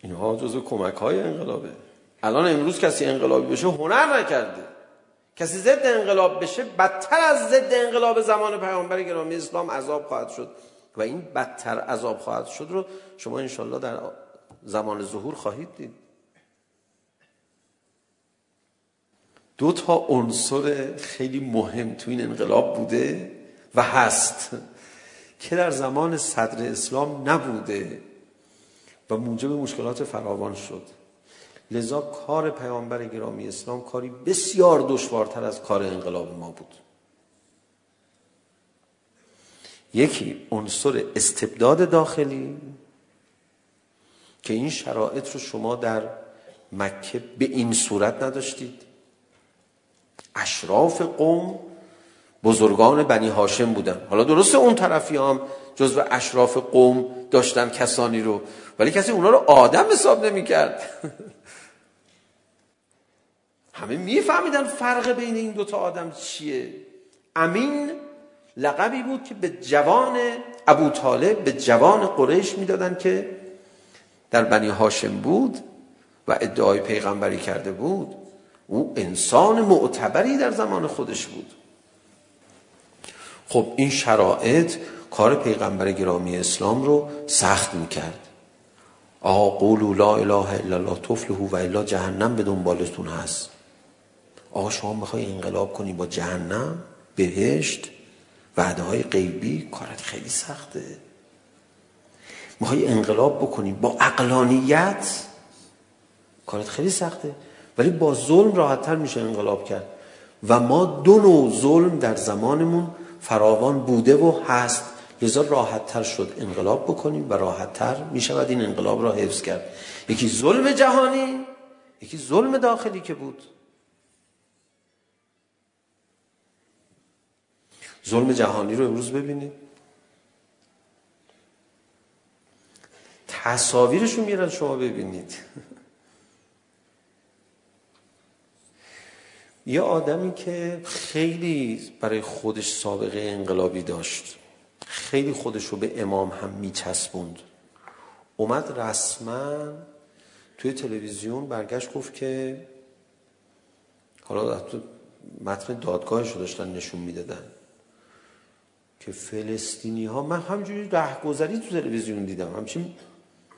اینها جزو کمک های انقلابه الان امروز کسی انقلابی بشه هنر نکرده کسی ضد انقلاب بشه بدتر از ضد انقلاب زمان پیامبر گرامی اسلام عذاب خواهد شد و این بدتر عذاب خواهد شد رو شما ان در زمان ظهور خواهید دید دو تا عنصر خیلی مهم تو این انقلاب بوده و هست که در زمان صدر اسلام نبوده و موجب مشکلات فراوان شد. لذا کار پیامبر گرامی اسلام کاری بسیار دشوارتر از کار انقلاب ما بود. یکی عنصر استبداد داخلی که این شرایط رو شما در مکه به این صورت نداشتید. اشراف قوم بزرگان بنی هاشم بودن. حالا درسته اون طرفی هم جزو اشراف قوم داشتن کسانی رو ولی کسی اونا رو آدم حساب نمیکرد همه میفهمیدن فرق بین این دوتا آدم چیه. امین لقبی بود که به جوان ابو طالب به جوان قریش میدادن که در بنی هاشم بود و ادعای پیغمبری کرده بود. او انسان معتبری در زمان خودش بود. خب این شرایط کار پیغمبر گرامی اسلام رو سخت میکرد. آقا قولو لا اله الا الله تفلحو و الا جهنم به دنبالتون هست آقا شما میخوای انقلاب کنی با جهنم بهشت وعده های غیبی کارت خیلی سخته میخوای انقلاب بکنی با عقلانیت کارت خیلی سخته ولی با ظلم راحت تر میشه انقلاب کرد و ما دو نوع ظلم در زمانمون فراوان بوده و هست لذا راحت تر شد انقلاب بکنیم و راحت تر می شود این انقلاب را حفظ کرد یکی ظلم جهانی یکی ظلم داخلی که بود ظلم جهانی رو امروز ببینید تصاویرشون میرن شما ببینید یه آدمی که خیلی برای خودش سابقه انقلابی داشت خیلی خودش رو به امام هم میچسبوند. اومد رسما توی تلویزیون برگشت گفت که حالا تو متن دادگاهش رو داشتن نشون میدادن که فلسطینی ها من همجوری رهگذری تو تلویزیون دیدم. همچین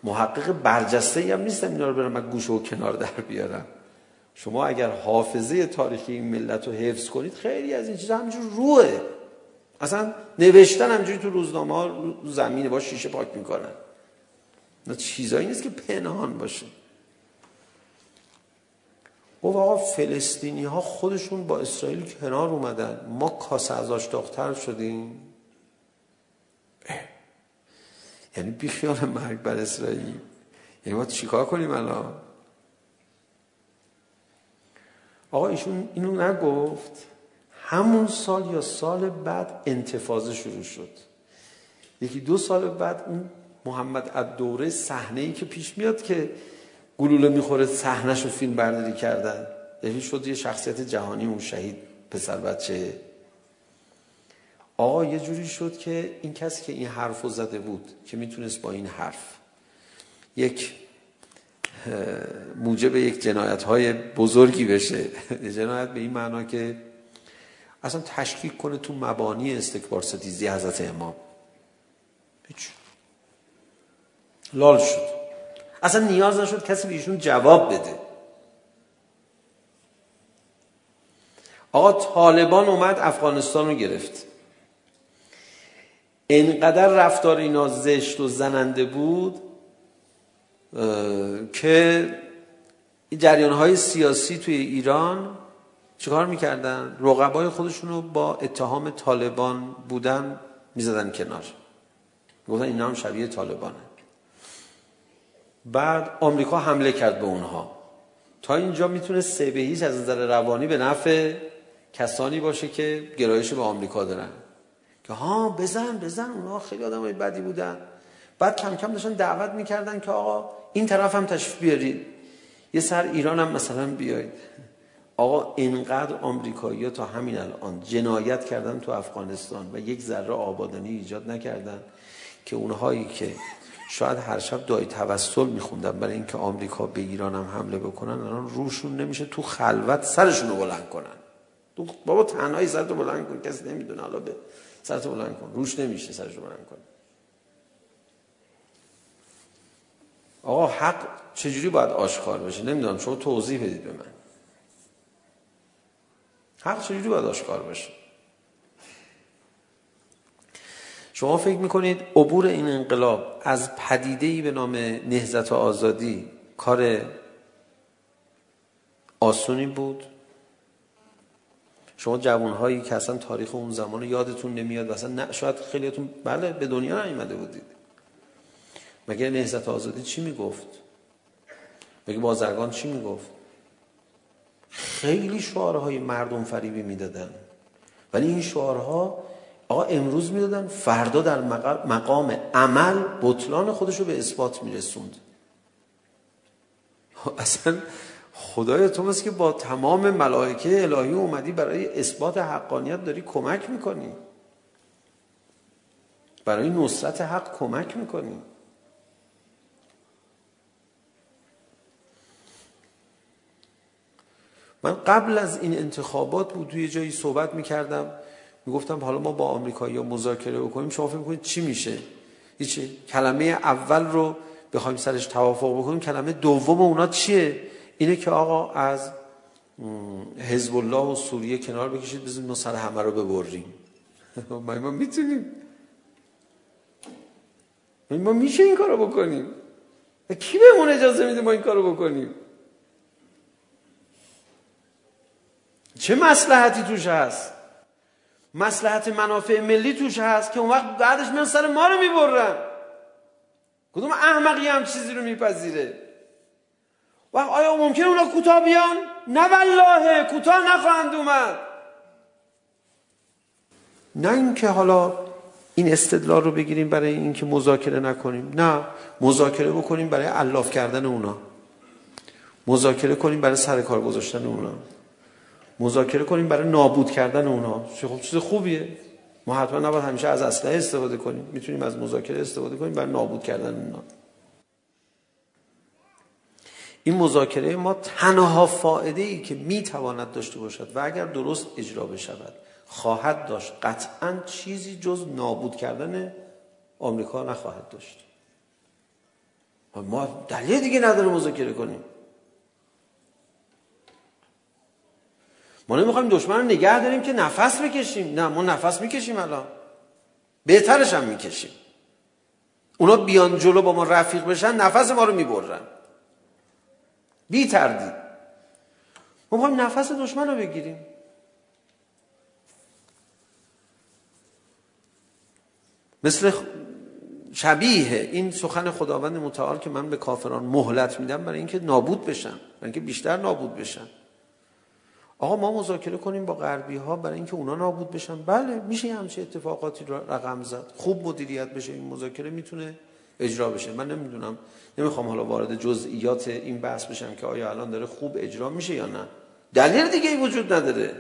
محقق برجسته ای هم نیستم اینا رو برم من گوشه و کنار در بیارم. شما اگر حافظه تاریخی این ملت رو حفظ کنید خیلی از این چیزا همجور روه اصلا نوشتن همجوری تو روزنامه ها رو زمین با شیشه پاک میکنن. نه چیزایی نیست که پنهان باشه. گفت آقا فلسطینی ها خودشون با اسرائیل کنار اومدن. ما کاسه از آشتاختر شدیم. یعنی بیخیال مرگ بر اسرائیل. یعنی ما چیکار کنیم الان؟ آقا ایشون اینو نگفت. همون سال یا سال بعد انتفاضه شروع شد. یکی دو سال بعد اون محمد الدوره صحنه ای که پیش میاد که گلوله میخوره صحنه‌شو فیلم برداری کردن. یعنی شد یه شخصیت جهانی اون شهید پسر بچه. آقا یه جوری شد که این کسی که این حرفو زده بود که میتونست با این حرف یک موجب یک جنایت های بزرگی بشه. جنایت به این معنا که اصلا تشکیل کنه تو مبانی استکبار ستیزی حضرت امام. هیچ. لال شد. اصلا نیاز نشد کسی به ایشون جواب بده. آقا طالبان اومد افغانستان رو گرفت. انقدر رفتار اینا زشت و زننده بود که جریان های سیاسی توی ایران چیکار میکردن؟ رقبای خودشون رو با اتهام طالبان بودن میزدن کنار. گفتن اینا هم شبیه طالبانه. بعد آمریکا حمله کرد به اونها. تا اینجا میتونه سه به هیچ از نظر روانی به نفع کسانی باشه که گرایش به آمریکا دارن. که ها بزن بزن اونها خیلی آدمای بدی بودن. بعد کم کم داشتن دعوت میکردن که آقا این طرف هم تشریف بیارید. یه سر ایران هم مثلا بیایید آقا اینقدر آمریکایی‌ها تا همین الان جنایت کردن تو افغانستان و یک ذره آبادانی ایجاد نکردن که اونهایی که شاید هر شب دعای توسل میخوندن برای اینکه آمریکا به ایران هم حمله بکنن الان روشون نمیشه تو خلوت سرشون رو بلند کنن تو بابا تنهایی سرتو بلند کن کسی نمیدونه حالا به سرتو بلند کن روش نمیشه سرش رو بلند کن آقا حق چجوری باید آشکار بشه نمیدونم شما توضیح بدید به من Her så gjorde det skarvers. شما فکر میکنید عبور این انقلاب از پدیده‌ای به نام نهضت و آزادی کار آسونی بود شما جوانهایی که اصلا تاریخ اون زمان یادتون نمیاد و اصلا نه شاید خیلیتون بله به دنیا نیومده بودید مگه نهضت آزادی چی میگفت مگه بازرگان چی میگفت خیلی شعارهای مردم فریبی میدادن. ولی این شعارها آقا امروز میدادن فردا در مقام عمل بطلان خودشو به اثبات میرسوند. اصلا خدای تو مثل که با تمام ملائکه الهی اومدی برای اثبات حقانیت داری کمک میکنی. برای نصرت حق کمک میکنی. من قبل از این انتخابات بود توی جایی صحبت میکردم. میگفتم حالا ما با آمریکایی‌ها مذاکره بکنیم شما فکر می‌کنید چی میشه؟ هیچ کلمه اول رو بخوایم سرش توافق بکنیم کلمه دوم اونا چیه؟ اینه که آقا از حزب الله و سوریه کنار بکشید بزنید ما سر همه رو ببریم. ما ما میتونیم. ما میشه این کارو بکنیم؟ کی بهمون اجازه میده ما این کارو بکنیم؟ چه مسلحتی توش هست مسلحت منافع ملی توش هست که اون وقت بعدش من سر ما رو میبرن کدوم احمقی هم چیزی رو میپذیره وقت آیا ممکن اونا کوتاه بیان نه والله کوتاه نخواهند اومد نه اینکه حالا این استدلال رو بگیریم برای اینکه مذاکره نکنیم نه مذاکره بکنیم برای علاف کردن اونا مذاکره کنیم برای سر کار گذاشتن اونا مذاکره کنیم برای نابود کردن اونها خب چیز خوبیه. ما حتما نباید همیشه از اسلحه استفاده کنیم. میتونیم از مذاکره استفاده کنیم برای نابود کردن اونها این مذاکره ما تنها فائده ای که میتواند داشته باشد و اگر درست اجرا بشود خواهد داشت. قطعا چیزی جز نابود کردن آمریکا نخواهد داشت. ما دلیل دیگه نداره مذاکره کنیم. ما نمیخوایم دشمن رو نگه داریم که نفس بکشیم نه ما نفس میکشیم الان بهترش هم میکشیم اونا بیان جلو با ما رفیق بشن نفس ما رو میبرن بی تردید ما میخوایم نفس دشمن رو بگیریم مثل شبیه این سخن خداوند متعال که من به کافران مهلت میدم برای اینکه نابود بشن برای اینکه بیشتر نابود بشن آقا ما مذاکره کنیم با غربی ها برای اینکه اونا نابود بشن. بله میشه همچه اتفاقاتی رو رقم زد. خوب مدیریت بشه این مذاکره میتونه اجرا بشه. من نمیدونم نمیخوام حالا وارد جزئیات این بحث بشم که آیا الان داره خوب اجرا میشه یا نه. دلیل دیگه ای وجود نداره.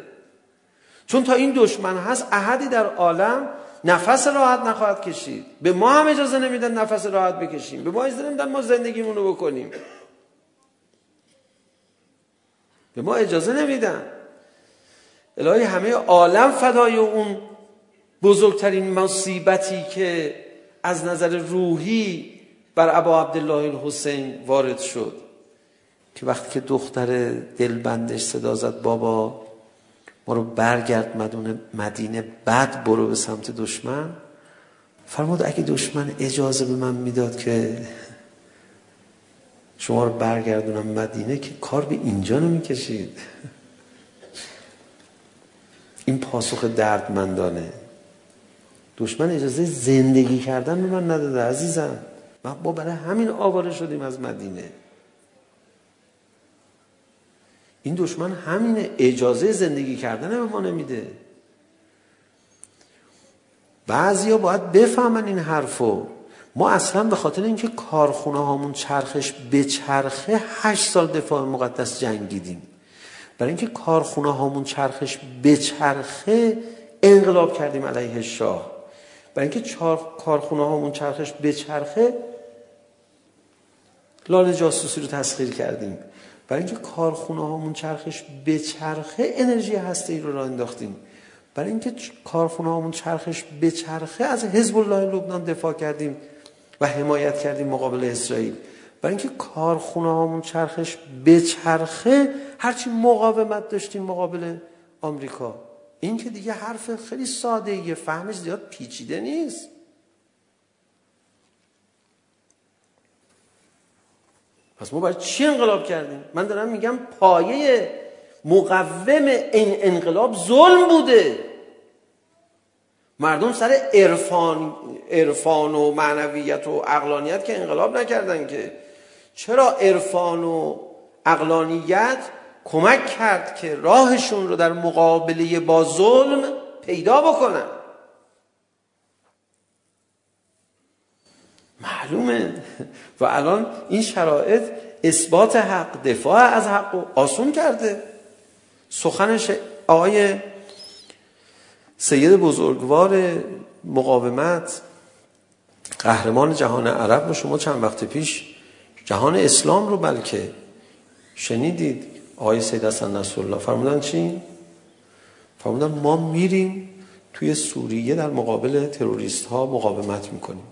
چون تا این دشمن هست احدی در عالم نفس راحت نخواهد کشید. به ما هم اجازه نمیدن نفس راحت بکشیم. به ما اجازه نمیدن ما زندگیمون رو بکنیم. به ما اجازه نمیدن الهی همه عالم فدای اون بزرگترین مصیبتی که از نظر روحی بر ابا عبدالله الحسین وارد شد که وقتی که دختر دلبندش صدا زد بابا ما رو برگرد مدونه مدینه بعد برو به سمت دشمن فرمود اگه دشمن اجازه به من میداد که شما رو برگردونم مدینه که کار به اینجا نمیکشید. این پاسخ دردمندانه. دشمن اجازه زندگی کردن به من نداده عزیزم. ما با برای همین آواره شدیم از مدینه. این دشمن همین اجازه زندگی کردن به ما نمیده. بعضیا باید بفهمن این حرفو. ما اصلا به خاطر اینکه کارخونه هامون چرخش به چرخه 8 سال دفاع مقدس جنگیدیم. برای اینکه کارخونه هامون چرخش به چرخه انقلاب کردیم علیه شاه. برای اینکه چهار کارخونه هامون چرخش به چرخه لال جاسوسی رو تسخیر کردیم. برای اینکه کارخونه هامون چرخش به چرخه انرژی هسته‌ای رو را انداختیم. برای اینکه کارخونه هامون چرخش به چرخه از حزب الله لبنان دفاع کردیم. و حمایت کردیم مقابل اسرائیل. برای اینکه کارخونه هامون چرخش به چرخه هرچی مقاومت داشتیم مقابل آمریکا. این که دیگه حرف خیلی ساده یه فهمش زیاد پیچیده نیست. پس ما برای چی انقلاب کردیم؟ من دارم میگم پایه مقوم این انقلاب ظلم بوده. مردم سر عرفان عرفان و معنویت و عقلانیت که انقلاب نکردن که. چرا عرفان و عقلانیت کمک کرد که راهشون رو در مقابله با ظلم پیدا بکنن؟ معلومه. و الان این شرایط اثبات حق دفاع از حق رو آسون کرده. سخنش آقای سید بزرگوار مقاومت قهرمان جهان عرب رو شما چند وقت پیش جهان اسلام رو بلکه شنیدید. آقای سید حسن نصرالله فرمودن چی؟ فرمودن ما میریم توی سوریه در مقابل تروریست ها مقاومت میکنیم.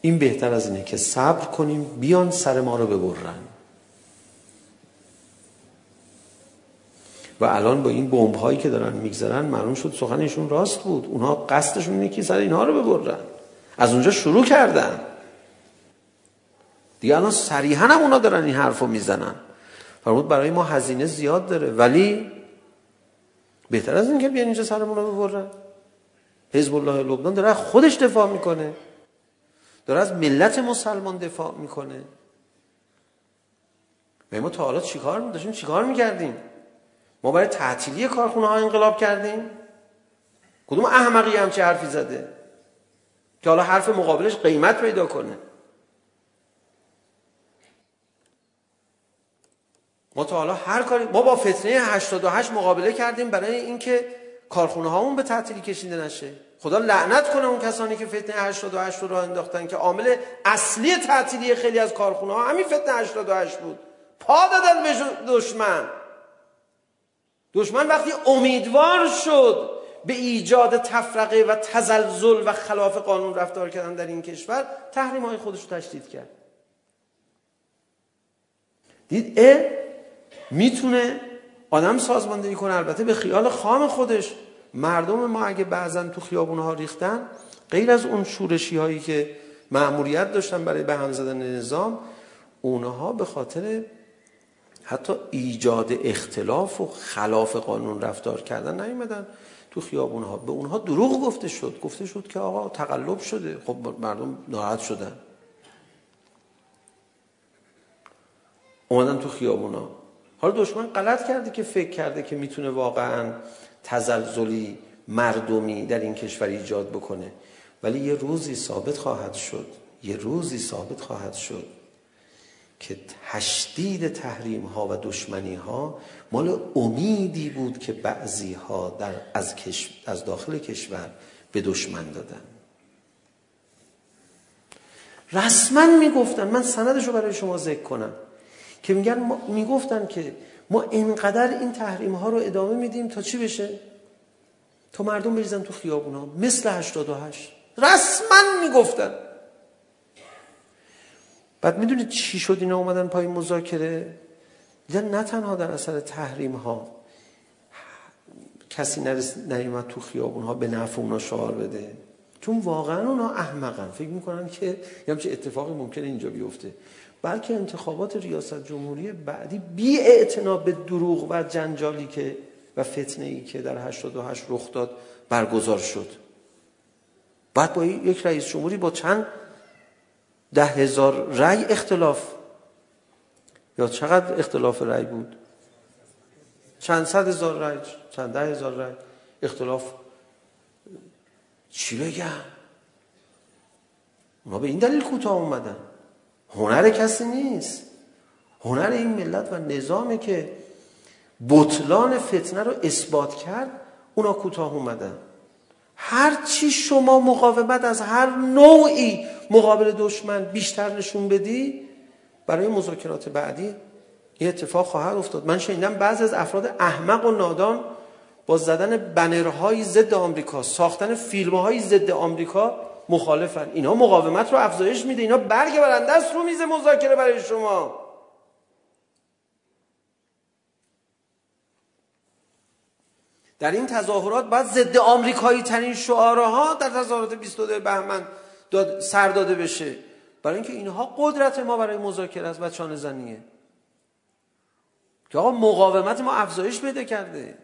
این بهتر از اینه که صبر کنیم بیان سر ما رو ببرن. و الان با این بمب هایی که دارن میگذارن معلوم شد سخنشون راست بود. اونها قصدشون اینه که سر اینها رو ببرن. از اونجا شروع کردن. دیگه الان صریحا هم اونا دارن این حرفو میزنن. فرمود برای ما هزینه زیاد داره ولی بهتر از اینکه بیان اینجا سرمون رو ببرن. حزب الله لبنان داره خودش دفاع میکنه. داره از ملت مسلمان دفاع میکنه. و ما تا حالا چیکار می‌داشتیم چیکار می‌کردیم؟ ما برای تعطیلی کارخونه ها انقلاب کردیم. کدوم احمقی هم چه حرفی زده؟ که حالا حرف مقابلش قیمت پیدا کنه. ما تا حالا هر کاری ما با فتنه 88 مقابله کردیم برای اینکه کارخونه هامون به تعطیلی کشیده نشه. خدا لعنت کنه اون کسانی که فتنه 88 رو راه انداختن که عامل اصلی تعطیلی خیلی از کارخونه ها همین فتنه 88 بود. پا دادن به دشمن. دشمن وقتی امیدوار شد به ایجاد تفرقه و تزلزل و خلاف قانون رفتار کردن در این کشور تحریم های خودش رو تشدید کرد دید اه میتونه آدم سازماندهی کنه البته به خیال خام خودش مردم ما اگه بعضا تو خیابون ها ریختن غیر از اون شورشی هایی که مأموریت داشتن برای به هم زدن نظام اونها به خاطر حتی ایجاد اختلاف و خلاف قانون رفتار کردن نیومدن. تو خیابون ها به اونها دروغ گفته شد. گفته شد که آقا تقلب شده. خب مردم ناراحت شدن. اومدن تو خیابون ها حالا دشمن غلط کرده که فکر کرده که میتونه واقعا تزلزلی مردمی در این کشور ایجاد بکنه. ولی یه روزی ثابت خواهد شد. یه روزی ثابت خواهد شد. که تشدید تحریم ها و دشمنی ها مال امیدی بود که بعضی ها در از, کش... از داخل کشور به دشمن دادن رسما میگفتن من سندش رو برای شما ذکر کنم که میگن میگفتن که ما اینقدر این تحریم ها رو ادامه میدیم تا چی بشه تا مردم بریزن تو خیابونا مثل 88 رسما میگفتن بعد میدونید چی شد اینا اومدن پای مذاکره؟ دیدن نه تنها در اثر تحریم ها کسی نرس نریمد تو خیابون ها به نفع اونا شعار بده. چون واقعا اونا احمقن. فکر میکنن که یه همچه اتفاقی ممکنه اینجا بیفته. بلکه انتخابات ریاست جمهوری بعدی بی اعتنا به دروغ و جنجالی که و فتنه ای که در 88 رخ داد برگزار شد. بعد با یک رئیس جمهوری با چند ده هزار رأی اختلاف. یا چقدر اختلاف رأی بود؟ چند صد هزار رأی چند ده هزار رأی؟ اختلاف. چی بگم؟ ما به این دلیل کوتاه اومدن هنر کسی نیست. هنر این ملت و نظامی که بطلان فتنه رو اثبات کرد اونا کوتاه اومدن هر چی شما مقاومت از هر نوعی مقابل دشمن بیشتر نشون بدی برای مذاکرات بعدی یه اتفاق خواهد افتاد. من شنیدم بعضی از افراد احمق و نادان با زدن بنرهای ضد آمریکا ساختن فیلمهای ضد آمریکا مخالفن. اینا مقاومت رو افزایش میده. اینا برگ برنده است رو میز مذاکره برای شما. در این تظاهرات بعد ضد آمریکایی ترین شعاره ها در تظاهرات 22 بهمن داد سر داده بشه. برای اینکه اینها قدرت ما برای مذاکره است بچان زنیه که آقا مقاومت ما افزایش بده کرده.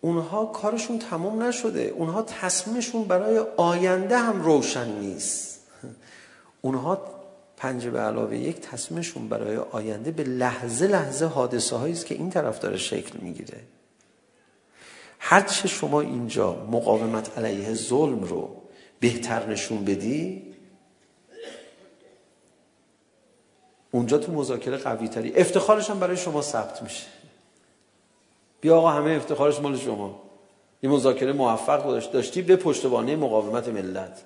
اونها کارشون تمام نشده. اونها تصمیمشون برای آینده هم روشن نیست. اونها پنج به علاوه یک تصمیمشون برای آینده به لحظه لحظه حادثه هایی است که این طرف داره شکل میگیره هر چه شما اینجا مقاومت علیه ظلم رو بهتر نشون بدی اونجا تو مذاکره قوی تری افتخارش هم برای شما ثبت میشه بیا آقا همه افتخارش مال شما این مذاکره موفق داشت داشتی به پشتوانه مقاومت ملت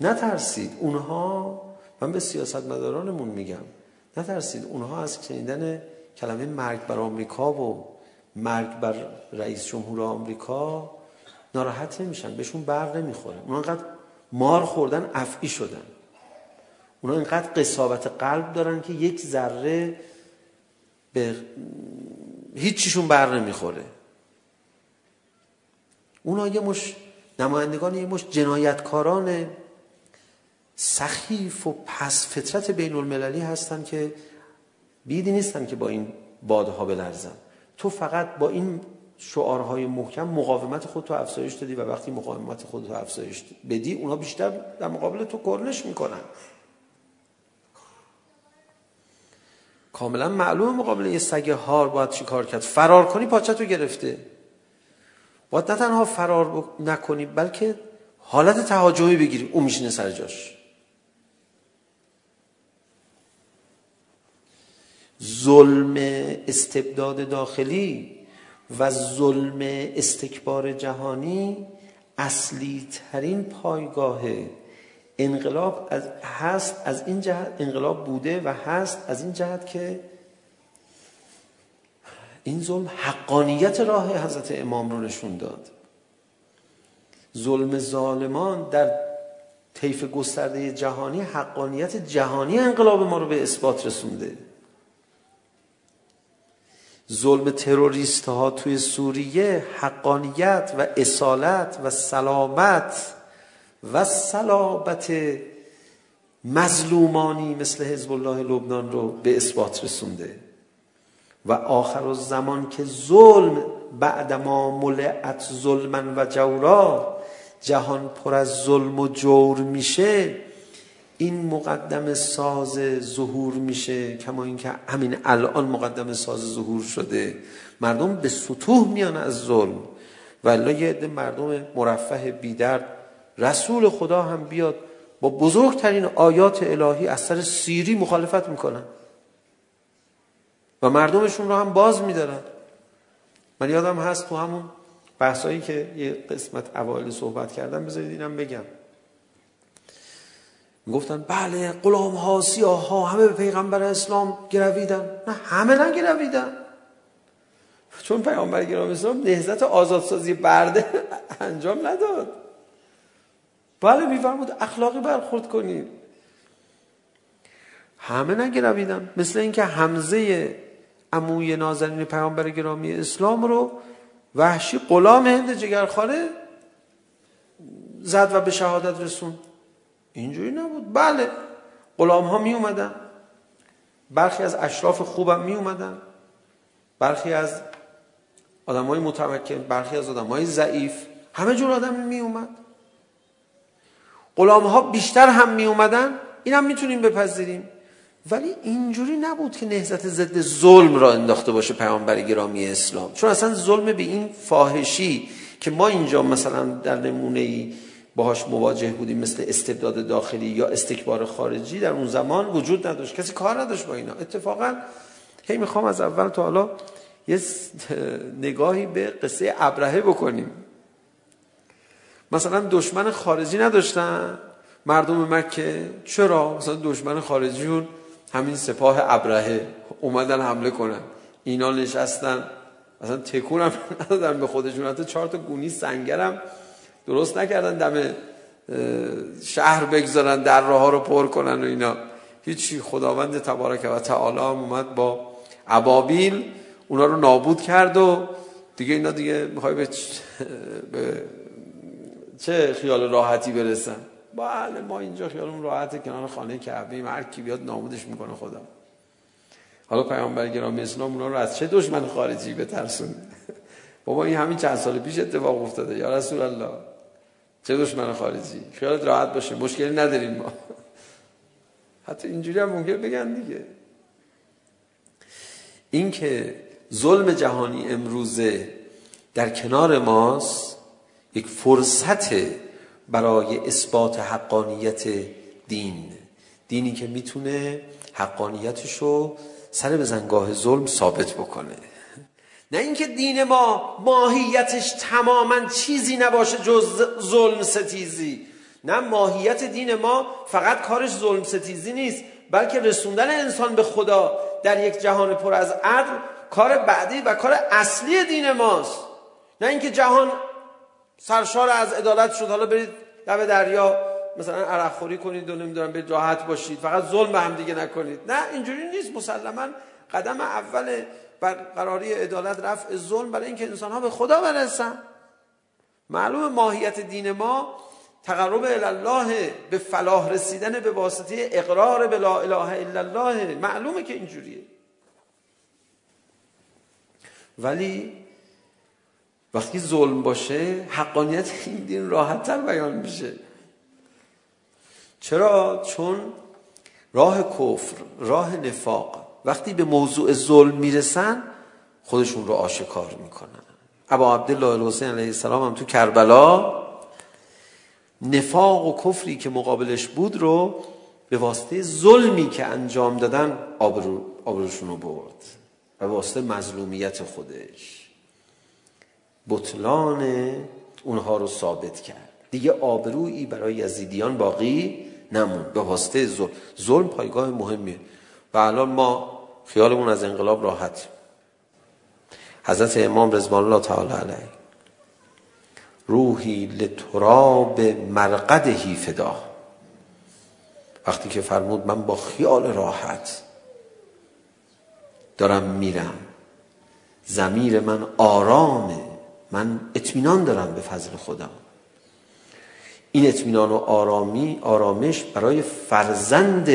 نترسید. اونها من به سیاست مدارانمون میگم. نترسید. اونها از شنیدن کلمه مرگ بر آمریکا و مرگ بر رئیس جمهور آمریکا ناراحت نمیشن. بهشون برق نمیخوره. اونها انقدر مار خوردن افعی شدن. اونها انقدر قساوت قلب دارن که یک ذره به هیچیشون بر نمیخوره. اونها یه مش نمایندگان یه مش جنایتکاران سخیف و پس فطرت بین المللی هستن که بیدی نیستن که با این بادها بلرزن تو فقط با این شعارهای محکم مقاومت خودتو افزایش دادی و وقتی مقاومت خودتو افزایش بدی اونا بیشتر در مقابل تو کرنش میکنن کاملا معلوم مقابل یه سگ هار باید چی کار کرد فرار کنی پاچه تو گرفته باید نه تنها فرار نکنی بلکه حالت تهاجمی بگیری اون میشینه سر جاش ظلم استبداد داخلی و ظلم استکبار جهانی اصلی ترین پایگاه انقلاب از هست از این جهت انقلاب بوده و هست از این جهت که این ظلم حقانیت راه حضرت امام رو نشون داد. ظلم ظالمان در طیف گسترده جهانی حقانیت جهانی انقلاب ما رو به اثبات رسونده. ظلم تروریست ها توی سوریه حقانیت و اصالت و سلامت و سلابت مظلومانی مثل حزب الله لبنان رو به اثبات رسونده. و آخر الزمان که ظلم بعد ما ملعت ظلمن و جورا جهان پر از ظلم و جور میشه این مقدم ساز ظهور میشه کما اینکه همین الان مقدم ساز ظهور شده. مردم به سطوح میان از ظلم. ولی یه عده مردم مرفه بیدرد. رسول خدا هم بیاد با بزرگترین آیات الهی از سر سیری مخالفت میکنن. و مردمشون رو هم باز میدارن. من یادم هست تو همون بحثایی که یه قسمت اوایل صحبت کردم بذارید اینم بگم. گفتن بله غلام ها سیاه ها همه به پیغمبر اسلام گرویدن. نه همه نگرویدن چون پیغمبر گرامی اسلام نهزت آزادسازی برده انجام نداد. بله میفرمود اخلاقی برخورد کنید همه نگرویدن مثل اینکه حمزه عموی نازنین پیامبر گرامی اسلام رو وحشی غلام هند جگرخواره زد و به شهادت رسوند. اینجوری نبود. بله. غلام ها می اومدن. برخی از اشراف خوبم می اومدن. برخی از آدمای متمکن برخی از آدمای ضعیف همه جور آدم می اومد. غلام ها بیشتر هم می اومدن. اینم میتونیم بپذیریم. ولی اینجوری نبود که نهضت ضد ظلم را انداخته باشه پیامبر گرامی اسلام. چون اصلا ظلم به این فاحشی که ما اینجا مثلا در نمونه ای باهاش مواجه بودیم مثل استبداد داخلی یا استکبار خارجی در اون زمان وجود نداشت. کسی کار نداشت با اینا. اتفاقا هی میخوام از اول تا حالا یه نگاهی به قصه ابرهه بکنیم. مثلا دشمن خارجی نداشتن مردم مکه. چرا؟ مثلا دشمن خارجیون همین سپاه ابرهه اومدن حمله کنن. اینا نشستن. مثلا تکون هم ندادن به خودشون. حتی چهار تا گونی سنگرم درست نکردن دم شهر بگذارن در راه ها رو پر کنن و اینا. هیچی خداوند تبارک و تعالی هم اومد با عبابیل اونا رو نابود کرد و دیگه اینا دیگه میخوای به, چ... به چه خیال راحتی برسن؟ بله ما اینجا خیالمون راحته کنار خانه کعبه هر کی بیاد نابودش میکنه خدا. حالا پیامبر گرامی اسلام اونا رو از چه دشمن خارجی بترسون؟ بابا این همین چند سال پیش اتفاق افتاده. یا رسول الله. چه دشمن خارجی خیالت راحت باشه مشکلی نداریم ما حتی اینجوری هم ممکن بگن دیگه این که ظلم جهانی امروزه در کنار ماست یک فرصت برای اثبات حقانیت دین دینی که میتونه حقانیتش رو سر به زنگاه ظلم ثابت بکنه نه اینکه دین ما ماهیتش تماما چیزی نباشه جز ظلم ستیزی. نه ماهیت دین ما فقط کارش ظلم ستیزی نیست بلکه رسوندن انسان به خدا در یک جهان پر از عدل کار بعدی و کار اصلی دین ماست. نه اینکه جهان سرشار از عدالت شد. حالا برید لب دریا مثلا عرق خوری کنید و نمیدونم به راحت باشید. فقط ظلم به هم دیگه نکنید. نه اینجوری نیست. مسلما قدم اول برقراری عدالت رفع ظلم برای اینکه انسان ها به خدا برسن معلوم ماهیت دین ما تقرب الله به فلاح رسیدن به واسطه اقرار به لا اله الا الله معلومه که اینجوریه ولی وقتی ظلم باشه حقانیت این دین راحتتر بیان میشه چرا چون راه کفر راه نفاق وقتی به موضوع ظلم میرسن خودشون رو آشکار میکنن. ابا عبدالله الحسین علیه السلام هم تو کربلا نفاق و کفری که مقابلش بود رو به واسطه ظلمی که انجام دادن آبرو آبروشون رو برد. و به واسطه مظلومیت خودش. بطلان اونها رو ثابت کرد. دیگه آبرویی برای یزیدیان باقی نموند. به واسطه ظلم ظلم پایگاه مهمیه. و الان ما خیالمون از انقلاب راحت حضرت امام رضوان الله تعالی علیه روحی لتراب مرقدهی فدا وقتی که فرمود من با خیال راحت دارم میرم زمیر من آرامه من اطمینان دارم به فضل خدا این اطمینان و آرامی آرامش برای فرزند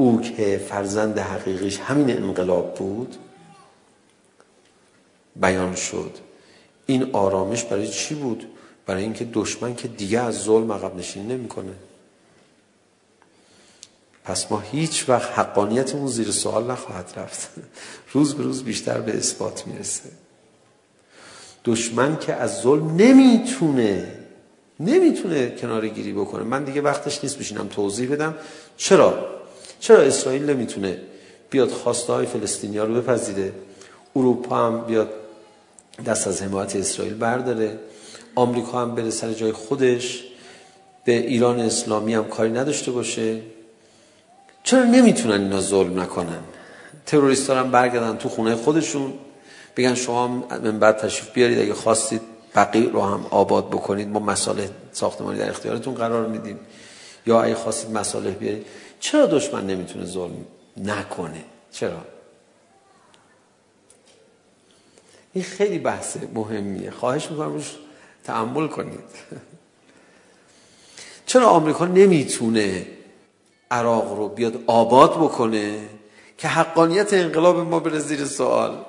او که فرزند حقیقیش همین انقلاب بود بیان شد. این آرامش برای چی بود؟ برای اینکه دشمن که دیگه از ظلم عقب نشینی نمیکنه. پس ما هیچ وقت حقانیتمون زیر سوال نخواهد رفت. روز به روز بیشتر به اثبات میرسه. دشمن که از ظلم نمیتونه نمیتونه کنار گیری بکنه. من دیگه وقتش نیست بشینم توضیح بدم. چرا؟ چرا اسرائیل نمیتونه بیاد خواسته های فلسطینیا رو بپذیره؟ اروپا هم بیاد دست از حمایت اسرائیل برداره. آمریکا هم بره سر جای خودش. به ایران اسلامی هم کاری نداشته باشه. چرا نمیتونن اینا ظلم نکنن؟ تروریست هم برگردن تو خونه خودشون. بگن شما من بعد تشریف بیارید. اگه خواستید بقیع رو هم آباد بکنید. ما مسائل ساختمانی در اختیارتون قرار میدیم. یا اگه خواستید مسائل بیارید. چرا دشمن نمیتونه ظلم نکنه؟ چرا؟ این خیلی بحث مهمیه. خواهش میکنم روش تعمل کنید. چرا آمریکا نمیتونه عراق رو بیاد آباد بکنه؟ که حقانیت انقلاب ما بره زیر سوال.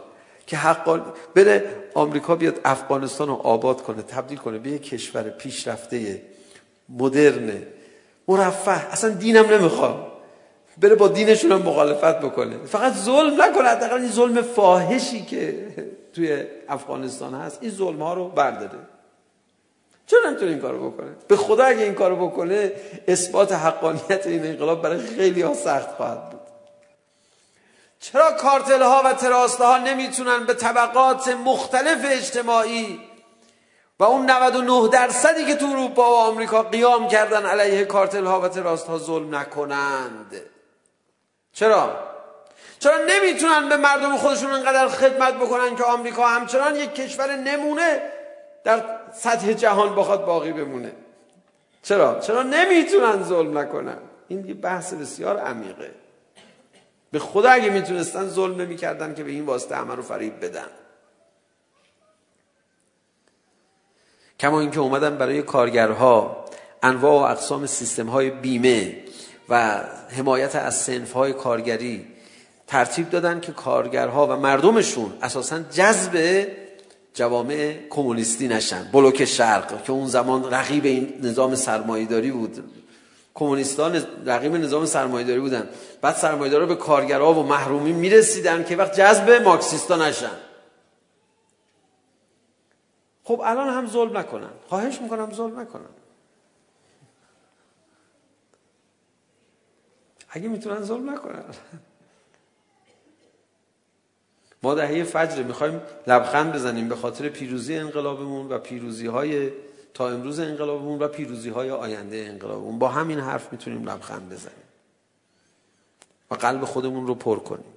که حقان بره آمریکا بیاد افغانستان رو آباد کنه تبدیل کنه به یک کشور پیشرفته مدرن مرفه اصلا دینم نمیخوام. بره با دینشون هم مخالفت بکنه. فقط ظلم نکنه. حداقل این ظلم فاحشی که توی افغانستان هست این ظلم ها رو برداره. چرا نمیتونه این کارو بکنه؟ به خدا اگه این کارو بکنه اثبات حقانیت این انقلاب برای خیلی ها سخت خواهد بود. چرا کارتل ها و تراست ها نمیتونن به طبقات مختلف اجتماعی و اون 99 درصدی که تو اروپا و آمریکا قیام کردن علیه کارتل ها و تراست ها ظلم نکنند چرا؟ چرا نمیتونن به مردم خودشون انقدر خدمت بکنن که آمریکا همچنان یک کشور نمونه در سطح جهان بخواد باقی بمونه چرا؟ چرا نمیتونن ظلم نکنن؟ این یه بحث بسیار عمیقه به خدا اگه میتونستن ظلم نمیکردن که به این واسطه همه رو فریب بدن کما اینکه اومدن برای کارگرها انواع و اقسام سیستم های بیمه و حمایت از سنف های کارگری ترتیب دادن که کارگرها و مردمشون اساسا جذب جوامع کمونیستی نشن بلوک شرق که اون زمان رقیب این نظام سرمایه‌داری بود کمونیستان رقیب نظام سرمایه‌داری بودن بعد سرمایه‌دارا به کارگرها و محرومین میرسیدن که وقت جذب مارکسیستا نشن خب الان هم ظلم نکنن. خواهش میکنم ظلم نکنن. اگه میتونن ظلم نکنن. ما دهه فجر میخوایم لبخند بزنیم به خاطر پیروزی انقلابمون و پیروزی های تا امروز انقلابمون و پیروزی های آینده انقلابمون. با همین حرف میتونیم لبخند بزنیم. و قلب خودمون رو پر کنیم.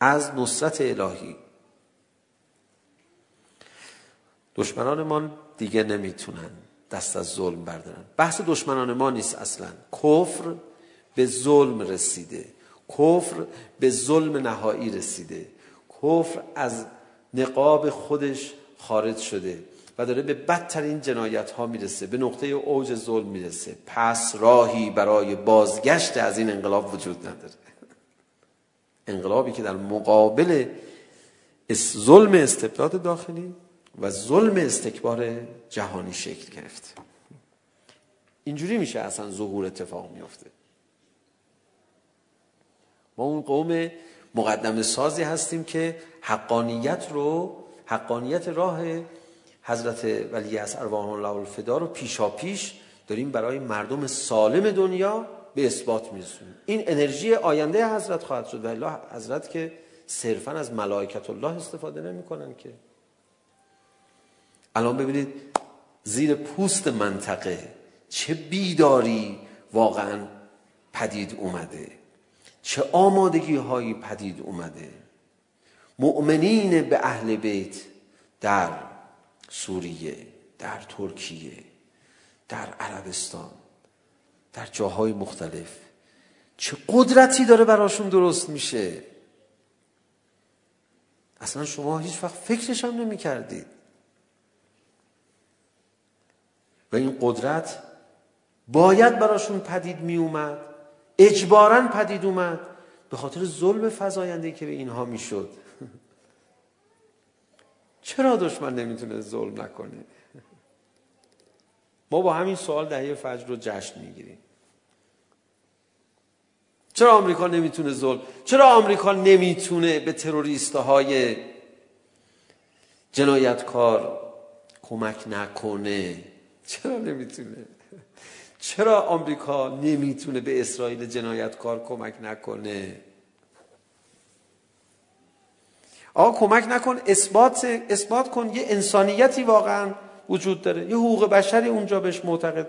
از نصرت الهی. دشمنان ما دیگه نمیتونن دست از ظلم بردارن. بحث دشمنان ما نیست اصلا. کفر به ظلم رسیده. کفر به ظلم نهایی رسیده. کفر از نقاب خودش خارج شده و داره به بدترین جنایت ها میرسه به نقطه اوج ظلم میرسه. پس راهی برای بازگشت از این انقلاب وجود نداره. انقلابی که در مقابل ظلم استبداد داخلی و ظلم استکبار جهانی شکل گرفت. اینجوری میشه اصلا ظهور اتفاق میفته ما اون قوم مقدم سازی هستیم که حقانیت رو حقانیت راه حضرت ولی از ارواح الله الفدا رو پیشا پیش داریم برای مردم سالم دنیا به اثبات میرسونیم. این انرژی آینده حضرت خواهد شد ولی حضرت که صرفا از ملائکت الله استفاده نمیکنن که الان ببینید زیر پوست منطقه چه بیداری واقعا پدید اومده. چه آمادگی هایی پدید اومده. مؤمنین به اهل بیت در سوریه در ترکیه در عربستان در جاهای مختلف چه قدرتی داره براشون درست میشه؟ اصلا شما هیچ وقت فکرش هم نمی کردید و این قدرت باید براشون پدید می اومد اجبارا پدید اومد. به خاطر ظلم فزاینده که به اینها میشد. چرا دشمن نمیتونه ظلم نکنه؟ ما با همین سوال دهه فجر رو جشن میگیریم. چرا آمریکا نمیتونه ظلم؟ چرا آمریکا نمیتونه به تروریست های جنایتکار کمک نکنه؟ چرا نمیتونه چرا آمریکا نمیتونه به اسرائیل جنایتکار کمک نکنه آقا کمک نکن اثبات اثبات کن یه انسانیتی واقعا وجود داره یه حقوق بشری اونجا بهش معتقد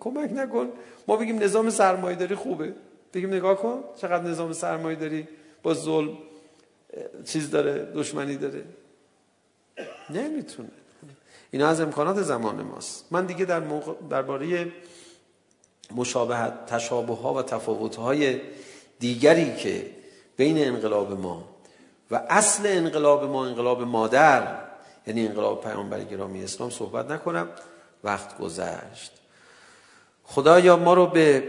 کمک نکن ما بگیم نظام سرمایه‌داری خوبه بگیم نگاه کن چقدر نظام سرمایه‌داری با ظلم چیز داره دشمنی داره نمیتونه اینا از امکانات زمان ماست. من دیگه در موقع درباره مشابهت تشابه ها و تفاوت های دیگری که بین انقلاب ما و اصل انقلاب ما انقلاب مادر یعنی انقلاب پیامبر گرامی اسلام صحبت نکنم وقت گذشت. خدایا ما رو به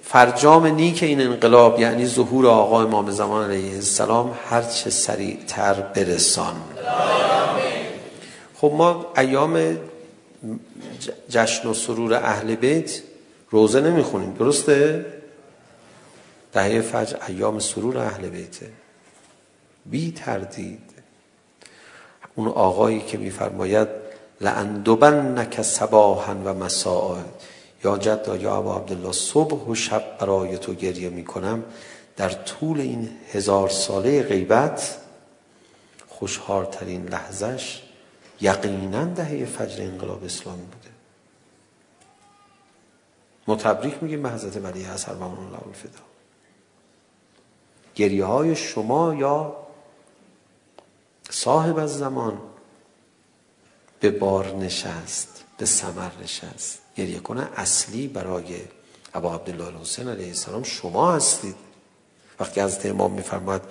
فرجام نیک این انقلاب یعنی ظهور آقا امام زمان علیه السلام هر چه سریعتر برسان. آمین. خب ما ایام جشن و سرور اهل بیت روزه نمیخونیم درسته؟ دهه فجر ایام سرور اهل بیته بی تردید اون آقایی که میفرماید نک صباحا و مساء یا جد یا ابا عبدالله صبح و شب برای تو گریه میکنم در طول این هزار ساله غیبت خوشحالترین لحظش یقینا دهه فجر انقلاب اسلامی بوده ما تبریک میگیم به حضرت ولی اثر و اون الله الفدا گریه های شما یا صاحب از زمان به بار نشست به ثمر نشست گریه کنه اصلی برای ابا عبدالله الحسین علیه السلام شما هستید وقتی از امام میفرماد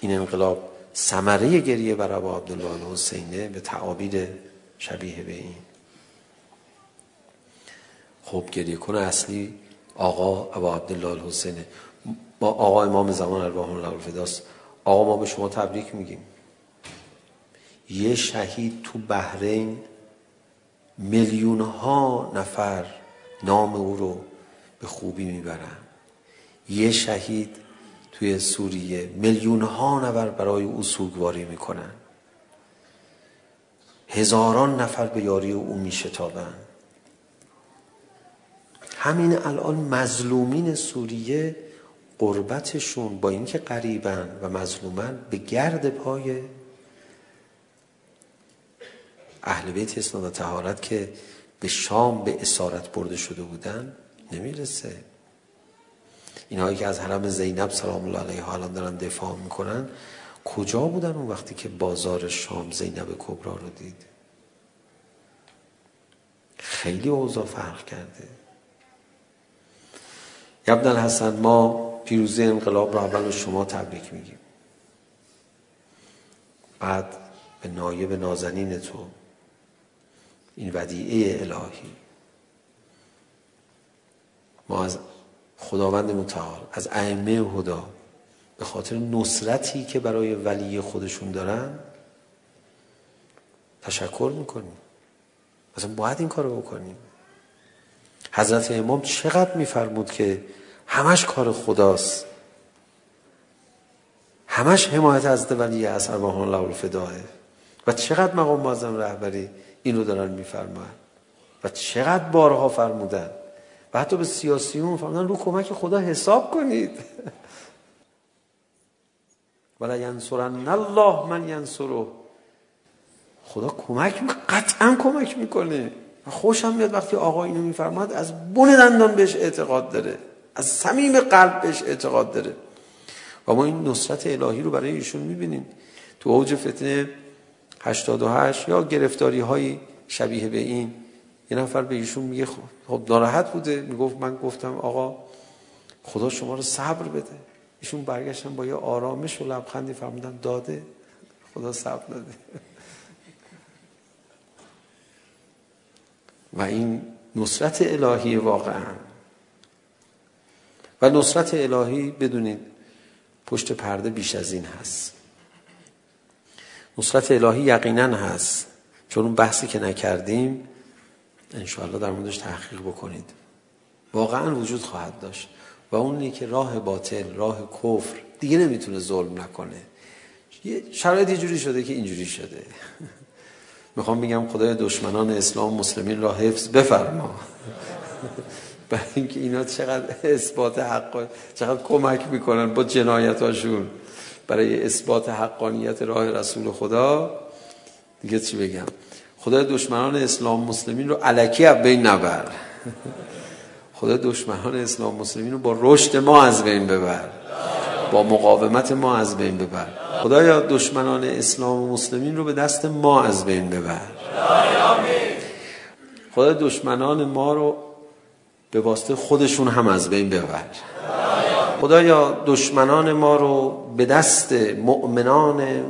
این انقلاب سمره گریه بر ابا عبدالله حسینه به تعابیر شبیه به این خب گریه کنه اصلی آقا ابا عبدالله حسینه ما آقا امام زمان ارواح الله الفداست آقا ما به شما تبریک میگیم یه شهید تو بحرین میلیون ها نفر نام او رو به خوبی میبرن یه شهید توی سوریه میلیون ها نفر برای او سوگواری میکنن هزاران نفر به یاری او میشتابن همین الان مظلومین سوریه قربتشون با اینکه غریبن و مظلومن به گرد پای اهل بیت اسلام و طهارت که به شام به اسارت برده شده بودن نمیرسه. اینهایی که از حرم زینب سلام الله علیها الان دارن دفاع میکنن کجا بودن اون وقتی که بازار شام زینب کبرا رو دید؟ خیلی اوضاع فرق کرده. یبن الحسن ما پیروزی انقلاب را اول شما تبریک میگیم. بعد به نایب نازنین تو این ودیعه الهی. ما از خداوند متعال. از ائمه خدا. به خاطر نصرتی که برای ولی خودشون دارن تشکر میکنیم. مثلا باید این کارو بکنیم. حضرت امام چقدر میفرمود که همش کار خداست. همش حمایت از ولی از ارواح الله الفداه و چقدر مقام معظم رهبری اینو دارن میفرمان و چقدر بارها فرمودن. و حتی به سیاسیون فرمودن رو کمک خدا حساب کنید. ولا ینصرن الله من ینصره. خدا کمک میکنه قطعا کمک میکنه. خوشم میاد وقتی آقا اینو میفرماد از بن دندان بهش اعتقاد داره. از صمیم قلب بهش اعتقاد داره. و ما این نصرت الهی رو برای ایشون میبینیم. تو اوج فتنه 88 یا گرفتاری های شبیه به این یه نفر به ایشون میگه خب ناراحت بوده میگفت من گفتم آقا خدا شما رو صبر بده. ایشون برگشتن با یه آرامش و لبخندی فرمودن داده. خدا صبر داده و این نصرت الهی واقعا. و نصرت الهی بدونید پشت پرده بیش از این هست. نصرت الهی یقینا هست چون اون بحثی که نکردیم انشاءالله در موردش تحقیق بکنید. واقعا وجود خواهد داشت. و اونی که راه باطل راه کفر دیگه نمیتونه ظلم نکنه. یه شرایط یه جوری شده که اینجوری شده. میخوام بگم خدای دشمنان اسلام مسلمین را حفظ بفرما. برای اینکه اینا چقدر اثبات حق چقدر کمک میکنن با جنایتاشون. برای اثبات حقانیت راه رسول خدا دیگه چی بگم؟ خدای دشمنان اسلام مسلمین رو علکی از بین نبر خدای دشمنان اسلام مسلمین رو با رشد ما از بین ببر با مقاومت ما از بین ببر خدایا دشمنان اسلام و مسلمین رو به دست ما از بین ببر خدا دشمنان ما رو به واسطه خودشون هم از بین ببر خدایا دشمنان ما رو به دست مؤمنان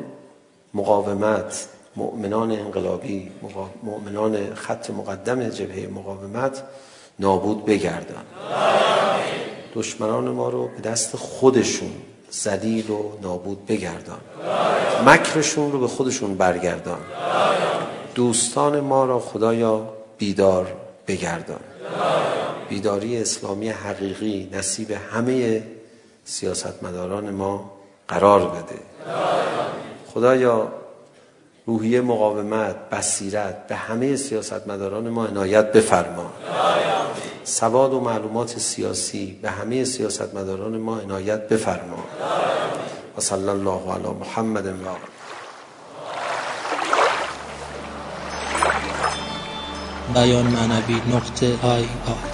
مقاومت مؤمنان انقلابی مؤمنان خط مقدم جبهه مقاومت نابود بگردن. دشمنان ما رو به دست خودشون زلیل و نابود بگردان مکرشون رو به خودشون برگردان دوستان ما را خدایا بیدار بگردان بیداری اسلامی حقیقی نصیب همه سیاستمداران ما قرار بده. خدایا روحیه مقاومت بصیرت به همه سیاستمداران ما عنایت بفرما. سواد و معلومات سیاسی به همه سیاستمداران ما عنایت بفرما. و صلی الله علی محمد و آله. بیان معنوی نقطه آی آی